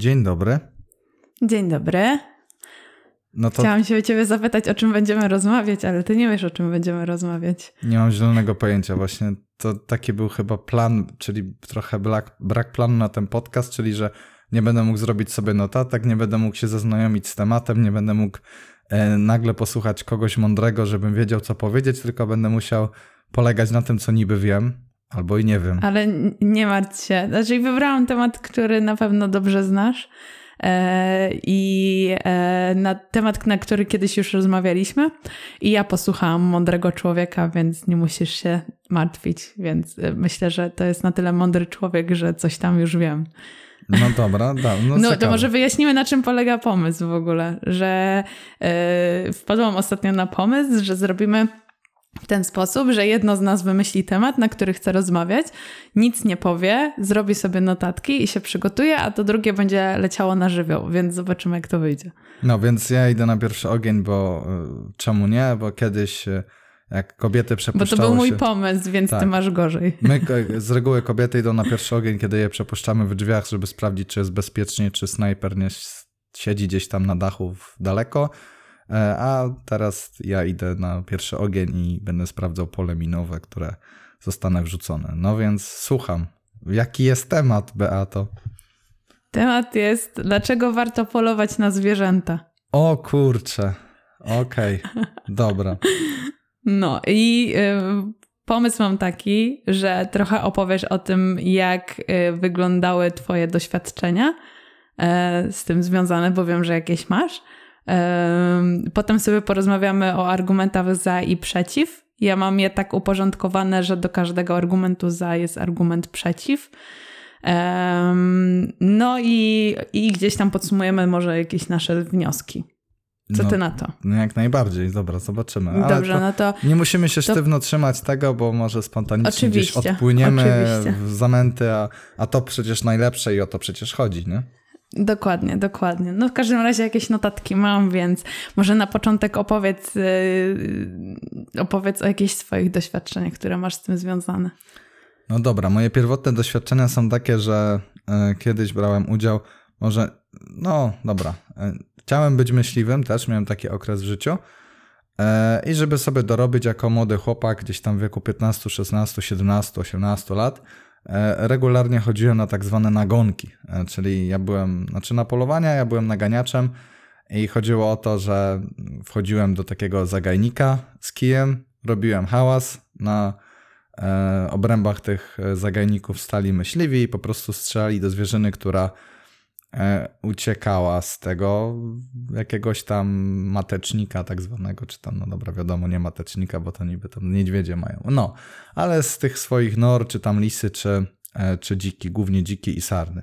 Dzień dobry. Dzień dobry. No to... Chciałam się o ciebie zapytać, o czym będziemy rozmawiać, ale ty nie wiesz, o czym będziemy rozmawiać. Nie mam zielonego pojęcia właśnie. To taki był chyba plan, czyli trochę brak, brak planu na ten podcast, czyli że nie będę mógł zrobić sobie notatek, nie będę mógł się zaznajomić z tematem, nie będę mógł e, nagle posłuchać kogoś mądrego, żebym wiedział, co powiedzieć, tylko będę musiał polegać na tym, co niby wiem, albo i nie wiem. Ale nie martw się. Znaczy, wybrałam temat, który na pewno dobrze znasz. E, I e, na temat, na który kiedyś już rozmawialiśmy, i ja posłuchałam mądrego człowieka, więc nie musisz się martwić. Więc e, myślę, że to jest na tyle mądry człowiek, że coś tam już wiem. No dobra, da, no, no to może wyjaśnimy, na czym polega pomysł w ogóle, że yy, wpadłam ostatnio na pomysł, że zrobimy w ten sposób, że jedno z nas wymyśli temat, na który chce rozmawiać, nic nie powie, zrobi sobie notatki i się przygotuje, a to drugie będzie leciało na żywioł, więc zobaczymy, jak to wyjdzie. No więc ja idę na pierwszy ogień, bo y, czemu nie? Bo kiedyś y, jak kobiety przepuszczały Bo to był mój się... pomysł, więc tak. ty masz gorzej. My z reguły kobiety idą na pierwszy ogień, kiedy je przepuszczamy w drzwiach, żeby sprawdzić, czy jest bezpiecznie, czy snajper nie siedzi gdzieś tam na dachu daleko. E, a teraz ja idę na pierwszy ogień i będę sprawdzał pole minowe, które zostanę wrzucone. No więc słucham. Jaki jest temat, Beato? Temat jest, dlaczego warto polować na zwierzęta. O kurczę. Okej, okay. dobra. No i y, pomysł mam taki, że trochę opowiesz o tym, jak y, wyglądały Twoje doświadczenia y, z tym związane, bo wiem, że jakieś masz. Potem sobie porozmawiamy o argumentach za i przeciw. Ja mam je tak uporządkowane, że do każdego argumentu za jest argument przeciw. No i, i gdzieś tam podsumujemy może jakieś nasze wnioski. Co no, ty na to? No jak najbardziej, dobra, zobaczymy. Ale Dobrze, to no to... Nie musimy się to... sztywno trzymać tego, bo może spontanicznie gdzieś odpłyniemy oczywiście. w zamęty, a, a to przecież najlepsze i o to przecież chodzi, nie? Dokładnie, dokładnie. No w każdym razie jakieś notatki mam, więc może na początek opowiedz, yy, opowiedz o jakichś swoich doświadczeniach, które masz z tym związane. No dobra, moje pierwotne doświadczenia są takie, że y, kiedyś brałem udział, może, no dobra, y, chciałem być myśliwym, też miałem taki okres w życiu. Y, I żeby sobie dorobić jako młody chłopak, gdzieś tam w wieku 15, 16, 17, 18 lat, E, regularnie chodziłem na tak zwane nagonki, e, czyli ja byłem, znaczy na polowania, ja byłem naganiaczem i chodziło o to, że wchodziłem do takiego zagajnika z kijem, robiłem hałas, na e, obrębach tych zagajników stali myśliwi i po prostu strzelali do zwierzyny, która E, uciekała z tego jakiegoś tam matecznika tak zwanego, czy tam, no dobra, wiadomo, nie matecznika, bo to niby tam niedźwiedzie mają. No, ale z tych swoich nor, czy tam lisy, czy, e, czy dziki, głównie dziki i sarny.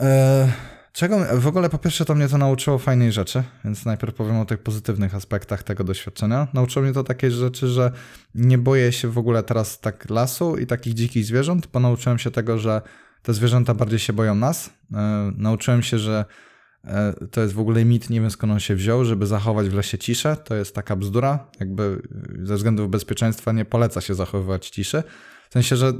E, czego w ogóle po pierwsze to mnie to nauczyło fajnej rzeczy, więc najpierw powiem o tych pozytywnych aspektach tego doświadczenia. Nauczyło mnie to takiej rzeczy, że nie boję się w ogóle teraz tak lasu i takich dzikich zwierząt, bo nauczyłem się tego, że te zwierzęta bardziej się boją nas. E, nauczyłem się, że e, to jest w ogóle mit, nie wiem skąd on się wziął, żeby zachować w lesie ciszę. To jest taka bzdura. Jakby ze względów bezpieczeństwa nie poleca się zachowywać ciszy. W sensie, że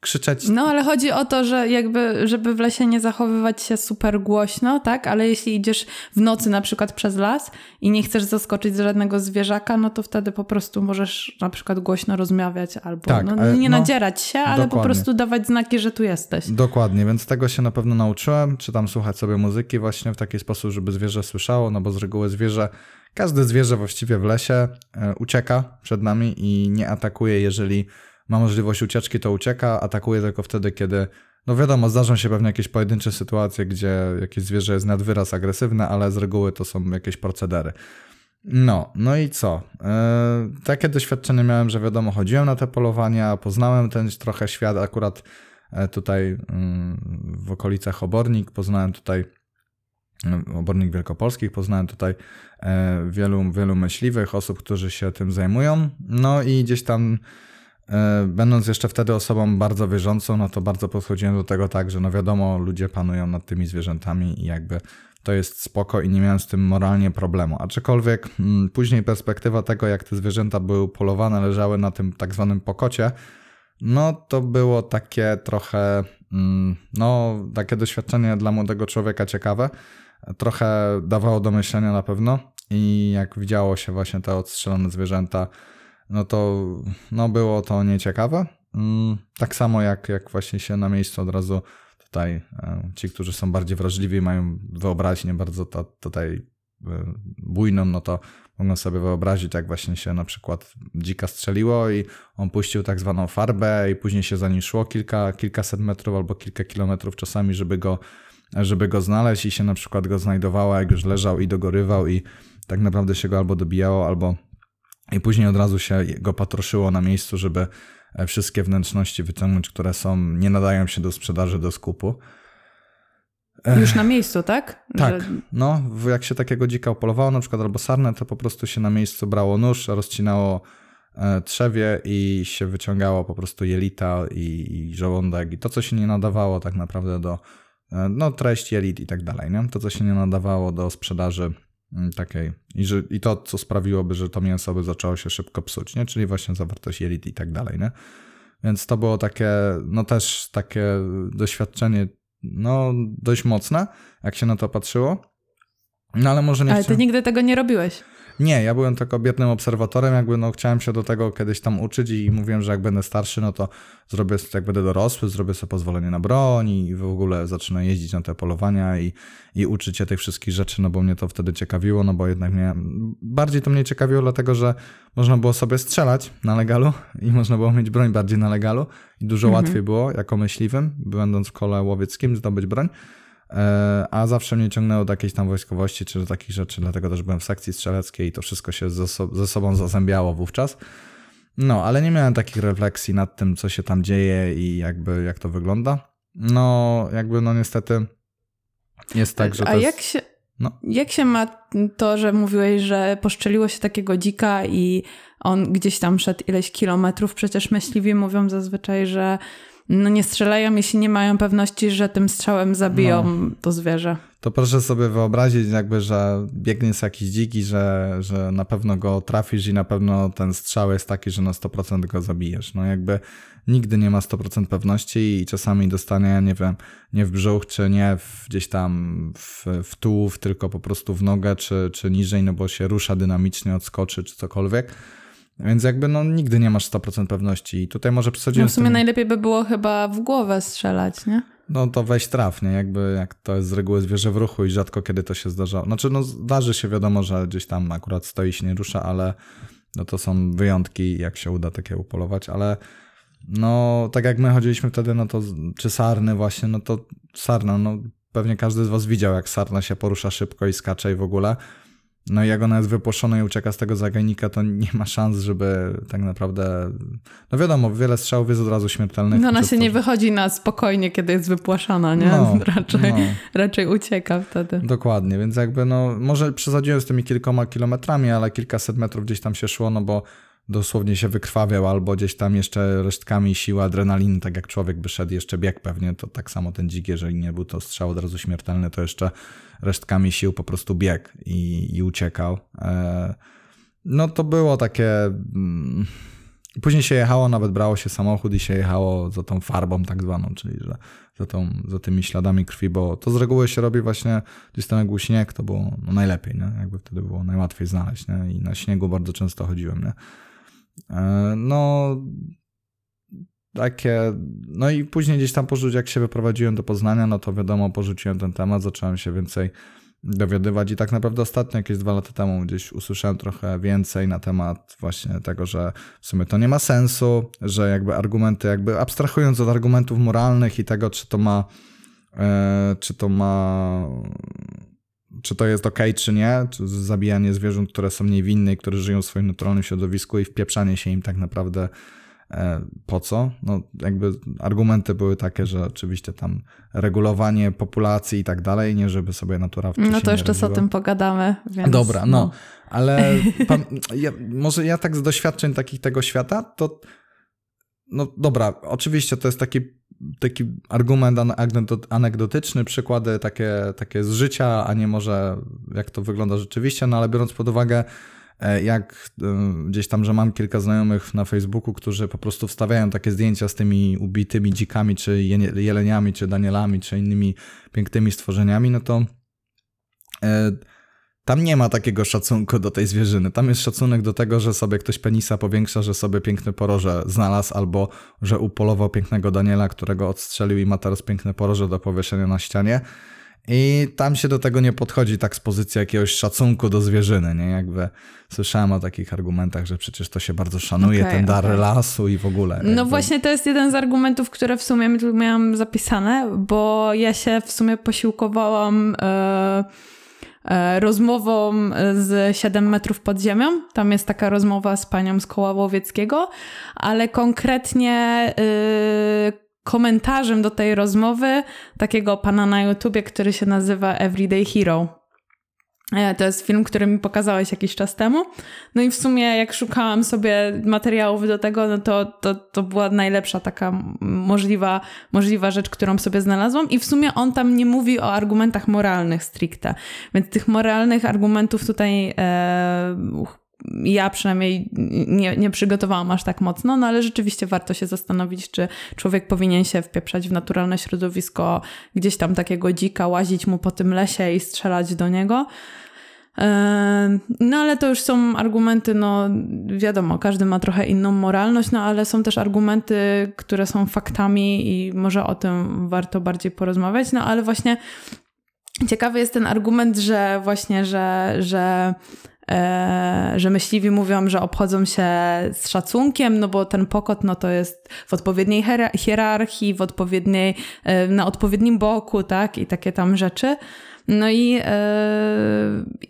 krzyczeć. No, ale chodzi o to, że jakby, żeby w lesie nie zachowywać się super głośno, tak? Ale jeśli idziesz w nocy na przykład przez las i nie chcesz zaskoczyć żadnego zwierzaka, no to wtedy po prostu możesz na przykład głośno rozmawiać albo tak, no, nie no, nadzierać się, ale dokładnie. po prostu dawać znaki, że tu jesteś. Dokładnie, więc tego się na pewno nauczyłem, czy tam słuchać sobie muzyki właśnie w taki sposób, żeby zwierzę słyszało, no bo z reguły zwierzę Każde zwierzę właściwie w lesie e, ucieka przed nami i nie atakuje, jeżeli ma możliwość ucieczki, to ucieka, atakuje tylko wtedy, kiedy, no wiadomo, zdarzą się pewnie jakieś pojedyncze sytuacje, gdzie jakieś zwierzę jest nad wyraz agresywne, ale z reguły to są jakieś procedery. No, no i co? Yy, takie doświadczenie miałem, że wiadomo, chodziłem na te polowania, poznałem ten trochę świat, akurat e, tutaj yy, w okolicach Obornik, poznałem tutaj Obornik Wielkopolskich, poznałem tutaj wielu, wielu myśliwych, osób, którzy się tym zajmują, no i gdzieś tam będąc jeszcze wtedy osobą bardzo wierzącą, no to bardzo podchodziłem do tego tak, że no wiadomo, ludzie panują nad tymi zwierzętami i jakby to jest spoko i nie miałem z tym moralnie problemu. Aczkolwiek mm, później perspektywa tego, jak te zwierzęta były polowane, leżały na tym tak zwanym pokocie, no to było takie trochę mm, no, takie doświadczenie dla młodego człowieka ciekawe. Trochę dawało do myślenia na pewno i jak widziało się właśnie te odstrzelone zwierzęta, no to no było to nieciekawe. Mm, tak samo jak, jak właśnie się na miejscu od razu tutaj e, ci, którzy są bardziej wrażliwi, mają wyobraźnię bardzo to, tutaj e, bujną, no to mogą sobie wyobrazić, jak właśnie się na przykład dzika strzeliło i on puścił tak zwaną farbę i później się za nim szło kilka, kilkaset metrów albo kilka kilometrów czasami, żeby go, żeby go znaleźć i się na przykład go znajdowało, jak już leżał i dogorywał i tak naprawdę się go albo dobijało, albo i później od razu się go patroszyło na miejscu, żeby wszystkie wnętrzności wyciągnąć, które są, nie nadają się do sprzedaży, do skupu. Już na miejscu, tak? Tak, Że... no jak się takiego dzika upolowało na przykład albo sarnę, to po prostu się na miejscu brało nóż, rozcinało e, trzewie i się wyciągało po prostu jelita i, i żołądek i to, co się nie nadawało tak naprawdę do, e, no treść jelit i tak dalej, nie? To, co się nie nadawało do sprzedaży takiej i, że, i to, co sprawiłoby, że to mięso by zaczęło się szybko psuć, nie? Czyli właśnie zawartość jelit i tak dalej, nie? Więc to było takie, no też takie doświadczenie no dość mocne, jak się na to patrzyło. No ale może nie Ale ty nigdy tego nie robiłeś. Nie, ja byłem tylko biednym obserwatorem, jakby no chciałem się do tego kiedyś tam uczyć i mówiłem, że jak będę starszy, no to zrobię, jak będę dorosły, zrobię sobie pozwolenie na broń i w ogóle zacznę jeździć na te polowania i, i uczyć się tych wszystkich rzeczy, no bo mnie to wtedy ciekawiło, no bo jednak mnie, bardziej to mnie ciekawiło dlatego, że można było sobie strzelać na legalu i można było mieć broń bardziej na legalu i dużo mhm. łatwiej było jako myśliwym, będąc w kole łowieckim, zdobyć broń. E, a zawsze mnie ciągnęło do jakiejś tam wojskowości czy do takich rzeczy, dlatego też byłem w sekcji strzeleckiej i to wszystko się ze, so ze sobą zazębiało wówczas. No, ale nie miałem takich refleksji nad tym, co się tam dzieje i jakby jak to wygląda. No, jakby no niestety jest tak, że A jest... jak się... No. Jak się ma to, że mówiłeś, że poszczeliło się takiego dzika i on gdzieś tam szedł ileś kilometrów? Przecież myśliwi mówią zazwyczaj, że no nie strzelają, jeśli nie mają pewności, że tym strzałem zabiją no. to zwierzę. To proszę sobie wyobrazić, jakby, że biegnie jakiś dziki, że, że na pewno go trafisz i na pewno ten strzał jest taki, że na 100% go zabijesz. No jakby nigdy nie ma 100% pewności i czasami dostanie, nie wiem, nie w brzuch, czy nie w, gdzieś tam w, w tułów, tylko po prostu w nogę, czy, czy niżej, no bo się rusza dynamicznie, odskoczy, czy cokolwiek więc jakby no nigdy nie masz 100% pewności i tutaj może przesadziłem... No w sumie tym... najlepiej by było chyba w głowę strzelać, nie? No to weź trafnie, jakby jak to jest z reguły zwierzę w ruchu i rzadko kiedy to się zdarza. Znaczy no zdarzy się wiadomo, że gdzieś tam akurat stoi się nie rusza, ale no to są wyjątki jak się uda takie upolować, ale no tak jak my chodziliśmy wtedy, no to czy sarny właśnie, no to sarna, no pewnie każdy z was widział jak sarna się porusza szybko i skacze i w ogóle. No i jak ona jest wypłoszona i ucieka z tego zagajnika, to nie ma szans, żeby tak naprawdę... No wiadomo, wiele strzałów jest od razu śmiertelnych. No ona się to... nie wychodzi na spokojnie, kiedy jest wypłaszana, nie? No, raczej, no. raczej ucieka wtedy. Dokładnie, więc jakby no, może przesadziłem z tymi kilkoma kilometrami, ale kilkaset metrów gdzieś tam się szło, no bo dosłownie się wykrwawiał albo gdzieś tam jeszcze resztkami siły adrenaliny, tak jak człowiek by szedł, jeszcze bieg pewnie, to tak samo ten dzik, jeżeli nie był to strzał od razu śmiertelny, to jeszcze resztkami sił po prostu biegł i, i uciekał. E, no to było takie... Mm, później się jechało, nawet brało się samochód i się jechało za tą farbą tak zwaną, czyli że za, tą, za tymi śladami krwi, bo to z reguły się robi właśnie gdzieś tam jak śnieg, to było no, najlepiej, nie? jakby wtedy było najłatwiej znaleźć nie? i na śniegu bardzo często chodziłem. Nie? E, no, takie. No i później gdzieś tam porzucić, jak się wyprowadziłem do Poznania, no to wiadomo, porzuciłem ten temat, zacząłem się więcej dowiadywać i tak naprawdę ostatnio, jakieś dwa lata temu, gdzieś usłyszałem trochę więcej na temat właśnie tego, że w sumie to nie ma sensu, że jakby argumenty, jakby abstrahując od argumentów moralnych i tego, czy to ma, e, czy to ma czy to jest ok, czy nie, czy zabijanie zwierząt, które są niewinne i które żyją w swoim naturalnym środowisku i wpieprzanie się im tak naprawdę po co? No, jakby argumenty były takie, że oczywiście tam regulowanie populacji i tak dalej, nie żeby sobie natura No to jeszcze o tym pogadamy. Więc Dobra, no, no. ale pan, ja, może ja tak z doświadczeń takich tego świata, to no dobra, oczywiście to jest taki taki argument anegdotyczny, przykłady takie, takie z życia, a nie może jak to wygląda rzeczywiście, no ale biorąc pod uwagę e, jak gdzieś tam, że mam kilka znajomych na Facebooku, którzy po prostu wstawiają takie zdjęcia z tymi ubitymi dzikami, czy jeleniami, czy danielami, czy innymi pięknymi stworzeniami, no to tam nie ma takiego szacunku do tej zwierzyny. Tam jest szacunek do tego, że sobie ktoś penisa powiększa, że sobie piękne poroże znalazł, albo że upolował pięknego Daniela, którego odstrzelił i ma teraz piękne poroże do powieszenia na ścianie. I tam się do tego nie podchodzi tak z pozycji jakiegoś szacunku do zwierzyny, nie? Jakby słyszałem o takich argumentach, że przecież to się bardzo szanuje, okay, ten dar okay. lasu i w ogóle. No jakby... właśnie to jest jeden z argumentów, które w sumie miałam zapisane, bo ja się w sumie posiłkowałam... Yy E, rozmową z 7 metrów pod ziemią. Tam jest taka rozmowa z panią z Koła Łowieckiego, ale konkretnie yy, komentarzem do tej rozmowy takiego pana na YouTubie, który się nazywa Everyday Hero. E, to jest film, który mi pokazałeś jakiś czas temu. No i w sumie jak szukałam sobie materiałów do tego, no to, to, to była najlepsza taka możliwa, możliwa rzecz, którą sobie znalazłam. I w sumie on tam nie mówi o argumentach moralnych stricte. Więc tych moralnych argumentów tutaj e, ja przynajmniej nie, nie przygotowałam aż tak mocno, no ale rzeczywiście warto się zastanowić, czy człowiek powinien się wpieprzać w naturalne środowisko, gdzieś tam takiego dzika, łazić mu po tym lesie i strzelać do niego. No ale to już są argumenty, no wiadomo, każdy ma trochę inną moralność, no ale są też argumenty, które są faktami i może o tym warto bardziej porozmawiać, no ale właśnie ciekawy jest ten argument, że właśnie, że, że że myśliwi mówią, że obchodzą się z szacunkiem, no bo ten pokot no to jest w odpowiedniej hierarchii, w odpowiedniej, e, na odpowiednim boku, tak, i takie tam rzeczy. No i, yy,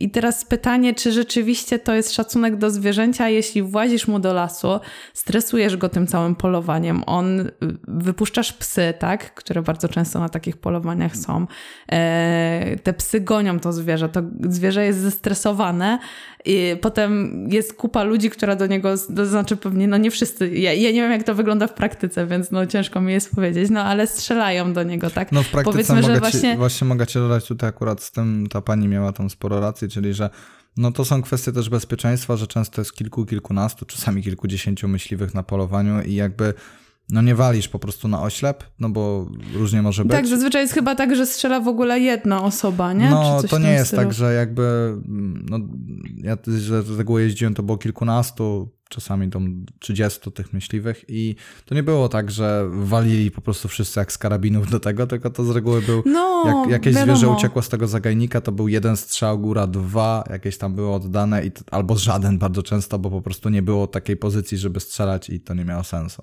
i teraz pytanie, czy rzeczywiście to jest szacunek do zwierzęcia, jeśli włazisz mu do lasu, stresujesz go tym całym polowaniem, on y, wypuszczasz psy, tak, które bardzo często na takich polowaniach są. Yy, te psy gonią to zwierzę, to zwierzę jest zestresowane i potem jest kupa ludzi, która do niego, to znaczy pewnie, no nie wszyscy, ja, ja, nie wiem jak to wygląda w praktyce, więc no ciężko mi jest powiedzieć, no ale strzelają do niego, tak? No w praktyce Powiedzmy, mogę że właśnie... Ci, właśnie mogę ci dodać tutaj akurat z tym, ta pani miała tam sporo racji, czyli że no to są kwestie też bezpieczeństwa, że często jest kilku, kilkunastu, czasami kilkudziesięciu myśliwych na polowaniu i jakby no nie walisz po prostu na oślep, no bo różnie może być. Tak, zazwyczaj jest chyba tak, że strzela w ogóle jedna osoba, nie? No to nie jest stylu? tak, że jakby, no ja z reguły jeździłem, to było kilkunastu, czasami do 30 tych myśliwych i to nie było tak, że walili po prostu wszyscy jak z karabinów do tego, tylko to z reguły był, no, jak jakieś wiadomo. zwierzę uciekło z tego zagajnika, to był jeden strzał, góra dwa, jakieś tam było oddane i albo żaden bardzo często, bo po prostu nie było takiej pozycji, żeby strzelać i to nie miało sensu.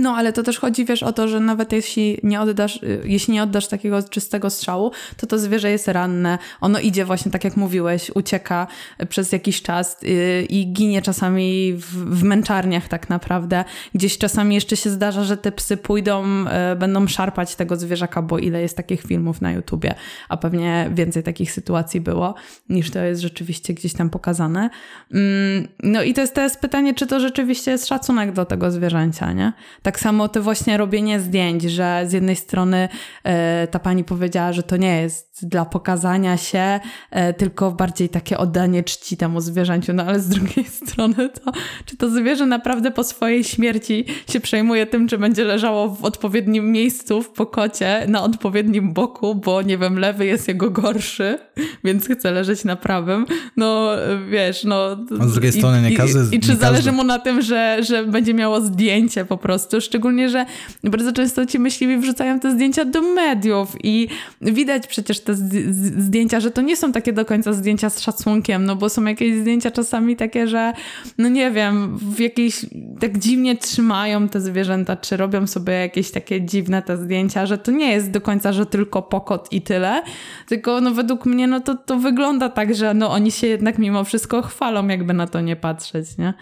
No, ale to też chodzi, wiesz, o to, że nawet jeśli nie oddasz, y, jeśli nie oddasz takiego czystego strzału, to to zwierzę jest ranne. Ono idzie właśnie, tak jak mówiłeś, ucieka przez jakiś czas y, i ginie czasami w, w męczarniach tak naprawdę. Gdzieś czasami jeszcze się zdarza, że te psy pójdą, y, będą szarpać tego zwierzaka, bo ile jest takich filmów na YouTubie, a pewnie więcej takich sytuacji było, niż to jest rzeczywiście gdzieś tam pokazane. Mm, no i to jest teraz pytanie, czy to rzeczywiście jest szacunek do tego zwierzęcia, nie? Tak samo to właśnie robienie zdjęć, że z jednej strony e, ta pani powiedziała, że to nie jest dla pokazania się, e, tylko bardziej takie oddanie czci temu zwierzęciu, no ale z drugiej strony to, czy to zwierzę naprawdę po swojej śmierci się przejmuje tym, czy będzie leżało w odpowiednim miejscu w pokocie, na odpowiednim boku, bo nie wiem, lewy jest jego gorszy, więc chce leżeć na prawym. No wiesz, no... A z drugiej strony nie każdy... I, i, i czy zależy mu na tym, że, że będzie miało zdjęcie po prostu prostu. Szczególnie, że bardzo często ci myśliwi wrzucają te zdjęcia do mediów i widać przecież te zdjęcia, że to nie są takie do końca zdjęcia z szacunkiem, no bo są jakieś zdjęcia czasami takie, że no nie wiem, w jakiejś tak dziwnie trzymają te zwierzęta, czy robią sobie jakieś takie dziwne te zdjęcia, że to nie jest do końca, że tylko pokot i tyle, tylko no według mnie no to, to wygląda tak, że no oni się jednak mimo wszystko chwalą, jakby na to nie patrzeć, nie?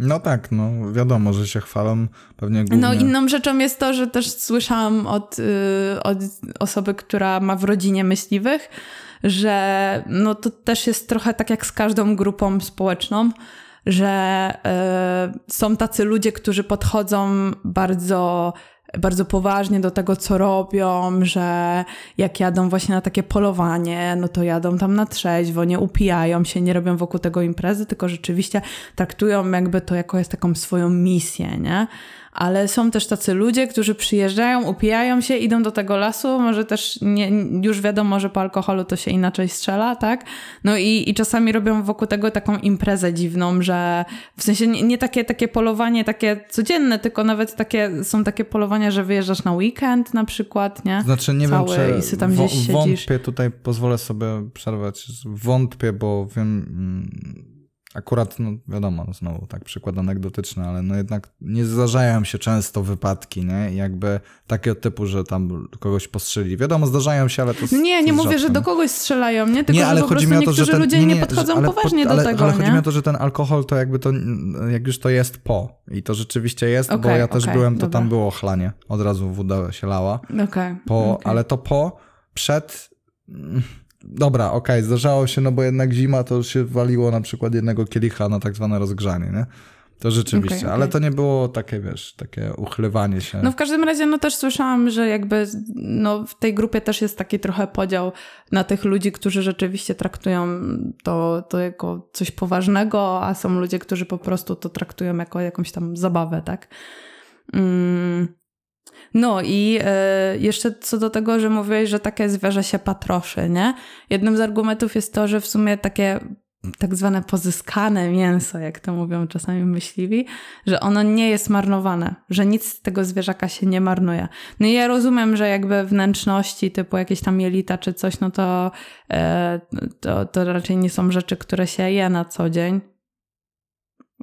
No tak, no wiadomo, że się chwalą pewnie głównie. No inną rzeczą jest to, że też słyszałam od, yy, od osoby, która ma w rodzinie myśliwych, że no to też jest trochę tak jak z każdą grupą społeczną, że yy, są tacy ludzie, którzy podchodzą bardzo bardzo poważnie do tego, co robią, że jak jadą właśnie na takie polowanie, no to jadą tam na trzeźwo, nie upijają się, nie robią wokół tego imprezy, tylko rzeczywiście traktują jakby to jako jest taką swoją misję, nie? Ale są też tacy ludzie, którzy przyjeżdżają, upijają się, idą do tego lasu, może też nie, już wiadomo, że po alkoholu to się inaczej strzela, tak? No i, i czasami robią wokół tego taką imprezę dziwną, że w sensie nie, nie takie, takie polowanie takie codzienne, tylko nawet takie, są takie polowania, że wyjeżdżasz na weekend na przykład, nie? Znaczy nie Cały, wiem, czy tam gdzieś siedzisz. wątpię, tutaj pozwolę sobie przerwać, wątpię, bo wiem mm, Akurat, no wiadomo, no znowu tak przykład anegdotyczny, ale no jednak nie zdarzają się często wypadki, nie? Jakby takiego typu, że tam kogoś postrzeli. Wiadomo, zdarzają się, ale to Nie, nie mówię, że do kogoś strzelają, nie? Tylko, nie, ale że po chodzi prostu mi o to, że niektórzy ten, ludzie nie, nie, nie, podchodzą ale, poważnie ale, do tego, ale nie? chodzi mi o to, że ten alkohol to jakby to, jak już to jest po i to rzeczywiście jest, bo Okej, ja też okej, byłem, to dobra. tam było chlanie. Od razu woda się lała. Okej. Po, ale to po, przed... Dobra, okej, zdarzało się, no bo jednak zima to się waliło na przykład jednego kielicha na tak zwane rozgrzanie, nie? To rzeczywiście, Okej, okej. ale to nie było takie, wiesz, takie uchlewanie się. No w każdym razie, no też słyszałam, że jakby no, w tej grupie też jest taki trochę podział na tych ludzi, którzy rzeczywiście traktują to, to jako coś poważnego, a są ludzie, którzy po prostu to traktują jako jakąś tam zabawę, tak? Mm. No i e, jeszcze co do tego, że mówiłeś, że takie zwierzę się patroszy, nie? Jednym z argumentów jest to, że w sumie takie tak zwane pozyskane mięso, jak to mówią czasami myśliwi, że ono nie jest marnowane, że nic z tego zwierzaka się nie marnuje. No i ja rozumiem, że jakby wnętrzności typu jakieś tam jelita czy coś, no to, e, to, to raczej nie są rzeczy, które się je na co dzień.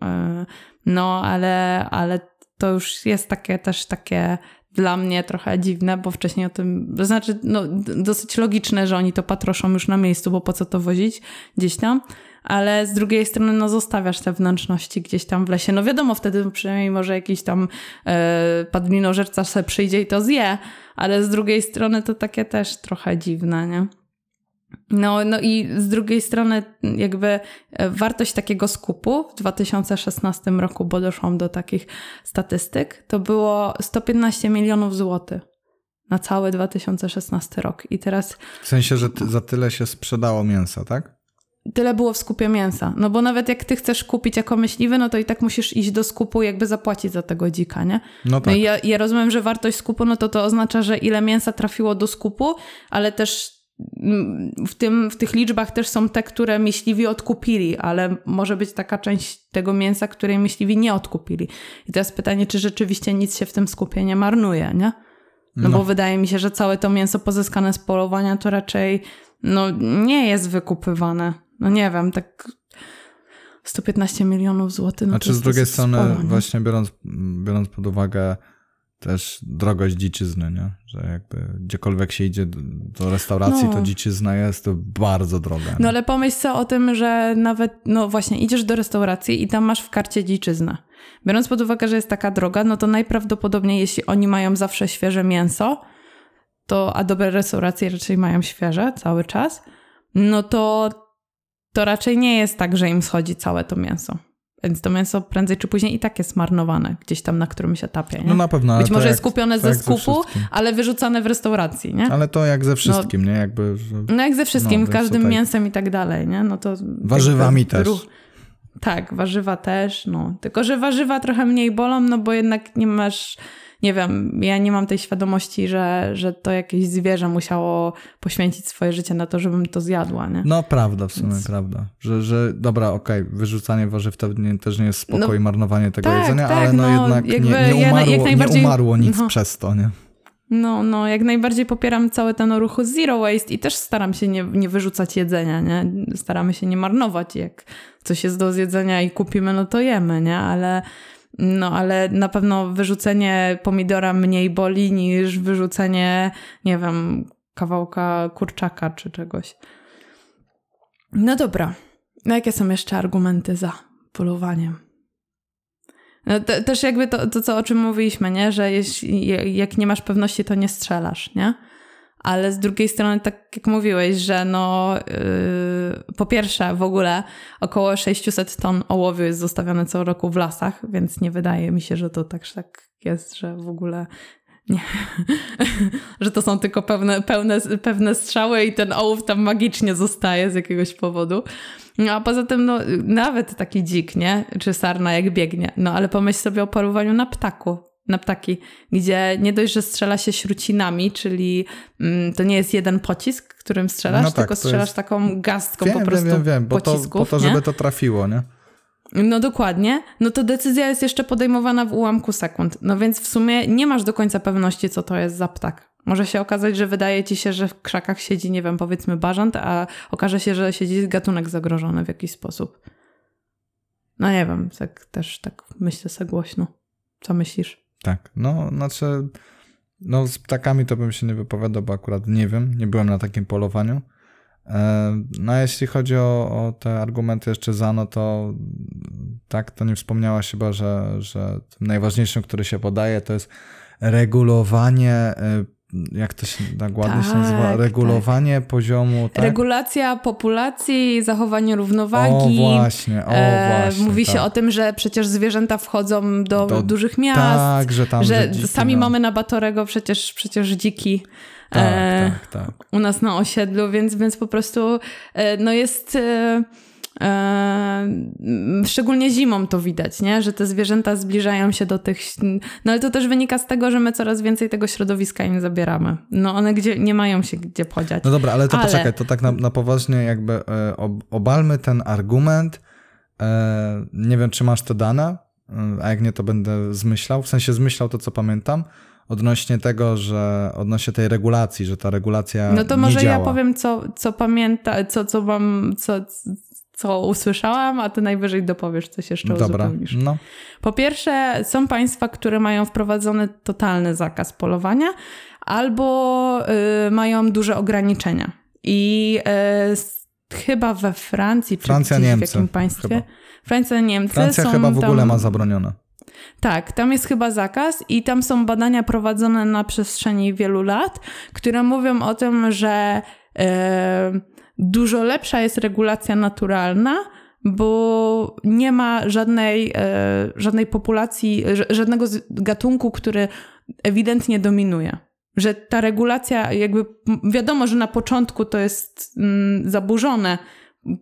E, no, ale, ale to już jest takie też takie dla mnie trochę dziwne, bo wcześniej o tym, to znaczy no, dosyć logiczne, że oni to patroszą już na miejscu, bo po co to wozić gdzieś tam, ale z drugiej strony no zostawiasz te wnętrzności gdzieś tam w lesie. No wiadomo, wtedy przynajmniej może jakiś tam e, padlinożerca se przyjdzie i to zje, ale z drugiej strony to takie też trochę dziwne, nie? No, no i z drugiej strony jakby e, wartość takiego skupu w 2016 roku, bo doszłam do takich statystyk, to było 115 milionów złotych na cały 2016 rok. I teraz W sensie, że za tyle się sprzedało mięsa, tak? tyle było w skupie mięsa. No bo nawet jak ty chcesz kupić jako myśliwy, no to i tak musisz iść do skupu jakby zapłacić za tego dzika, nie? No No tak. i ja, ja rozumiem, że wartość skupu, no to to oznacza, że ile mięsa trafiło do skupu, ale też w, tym, w tych liczbach też są te, które myśliwi odkupili, ale może być taka część tego mięsa, której myśliwi nie odkupili. I teraz pytanie, czy rzeczywiście nic się w tym skupie nie marnuje, nie? No, No. bo wydaje mi się, że całe to mięso pozyskane z polowania to raczej no, nie jest wykupywane. No nie wiem, tak 115 milionów złotych. No Znaczy to z drugiej strony sporo, właśnie biorąc, biorąc pod uwagę też drogość dziczyzny, nie? Że jakby gdziekolwiek się idzie do, restauracji, No. to dziczyzna jest to bardzo droga. No ale pomyśl sobie o tym, że nawet, no właśnie, idziesz do restauracji i tam masz w karcie dziczyznę. Biorąc pod uwagę, że jest taka droga, no to najprawdopodobniej, jeśli oni mają zawsze świeże mięso, to, a dobre restauracje raczej mają świeże cały czas, no to, to raczej nie jest tak, że im schodzi całe to mięso. Więc to mięso prędzej czy później i tak jest marnowane gdzieś tam, na którym się tapie. Nie? No na pewno, Być może jest kupione ze skupu, wszystkim. ale wyrzucane w restauracji, nie? Ale to jak ze wszystkim, nie? Jakby. No jak ze wszystkim, No, każdym tutaj- mięsem i tak dalej, nie? No to Warzywami jakby też. ruch- Tak, warzywa też, no. Tylko, że warzywa trochę mniej bolą, no bo jednak nie masz, nie wiem, ja nie mam tej świadomości, że, że to jakieś zwierzę musiało poświęcić swoje życie na to, żebym to zjadła, nie? No prawda, w sumie Więc- prawda. Że, że dobra, okej, wyrzucanie warzyw to nie, też nie jest spoko No, i marnowanie tego tak, jedzenia, tak, ale no, no, jednak nie, nie, ja umarło, jak najbardziej- nie umarło nic no. przez to, nie? No, no, jak najbardziej popieram cały ten ruch zero waste i też staram się nie, nie wyrzucać jedzenia, nie? Staramy się nie marnować. Jak coś jest do zjedzenia i kupimy, no to jemy, nie? Ale, no, ale na pewno wyrzucenie pomidora mniej boli niż wyrzucenie, nie wiem, kawałka kurczaka czy czegoś. No dobra. No jakie są jeszcze argumenty za polowaniem? No, te, też jakby to, to, co o czym mówiliśmy, nie? Że jeśli, jak nie masz pewności, to nie strzelasz, nie? Ale z drugiej strony, tak jak mówiłeś, że no yy, po pierwsze w ogóle około 600 ton ołowiu jest zostawione co roku w lasach, więc nie wydaje mi się, że to tak, tak jest, że w ogóle Nie. że to są tylko pewne, pełne, pewne strzały i ten ołów tam magicznie zostaje z jakiegoś powodu. No a poza tym, no, nawet taki dzik, nie? Czy sarna jak biegnie. No ale pomyśl sobie o porowaniu na ptaku. Na ptaki, gdzie nie dość, że strzela się śrucinami, czyli mm, to nie jest jeden pocisk, którym strzelasz, No tak, tylko to strzelasz jest- taką gastką Wiem, po wiem, prostu wiem, wiem, bo to, pocisków. po to, nie? żeby to trafiło, nie? No dokładnie. No to decyzja jest jeszcze podejmowana w ułamku sekund. No więc w sumie nie masz do końca pewności, co to jest za ptak. Może się okazać, że wydaje ci się, że w krzakach siedzi, nie wiem, powiedzmy bażant, a okaże się, że siedzi gatunek zagrożony w jakiś sposób. No nie wiem, tak też tak myślę sobie głośno. Co myślisz? Tak, no znaczy, no z ptakami to bym się nie wypowiadał, bo akurat nie wiem, nie byłem na takim polowaniu. E, No a jeśli chodzi o, o te argumenty jeszcze za, no to tak, to nie wspomniałaś chyba, że, że tym najważniejszym, który się podaje, to jest regulowanie, e, jak to się tak ładnie się Tak, nazywa, tak. regulowanie poziomu, tak? Regulacja populacji, zachowanie O równowagi. właśnie, o E, właśnie. mówi się tak. o tym, że przecież zwierzęta wchodzą do, Do- dużych miast. Tak, że tam, że dziki, sami no. mamy na Batorego przecież, przecież dziki Tak, e, tak, tak. u nas na osiedlu, więc, więc po prostu e, no jest... E, e, szczególnie zimą to widać, nie? że te zwierzęta zbliżają się do tych. No ale to też wynika z tego, że my coraz więcej tego środowiska im zabieramy. No one gdzie, nie mają się gdzie podziać. No dobra, ale to Ale- poczekaj, to tak na, na poważnie jakby e, ob, obalmy ten argument. E, nie wiem, czy masz te dane, e, a jak nie, to będę zmyślał. W sensie zmyślał to, co pamiętam, odnośnie tego, że odnośnie tej regulacji, że ta regulacja No to może działa. ja powiem, co, co pamiętam, co, co mam, co, co usłyszałam, a ty najwyżej dopowiesz coś jeszcze Dobra, uzupełnisz. no. Po pierwsze, są państwa, które mają wprowadzony totalny zakaz polowania, albo y, mają duże ograniczenia. I y, chyba we Francji, czy Francja, gdzieś Niemcy w jakim państwie. chyba. Francja, Niemcy Francja są chyba w ogóle tam, ma zabronione. Tak, tam jest chyba zakaz i tam są badania prowadzone na przestrzeni wielu lat, które mówią o tym, że e, dużo lepsza jest regulacja naturalna, bo nie ma żadnej, e, żadnej populacji, żadnego gatunku, który ewidentnie dominuje. Że ta regulacja, jakby wiadomo, że na początku to jest mm, zaburzone,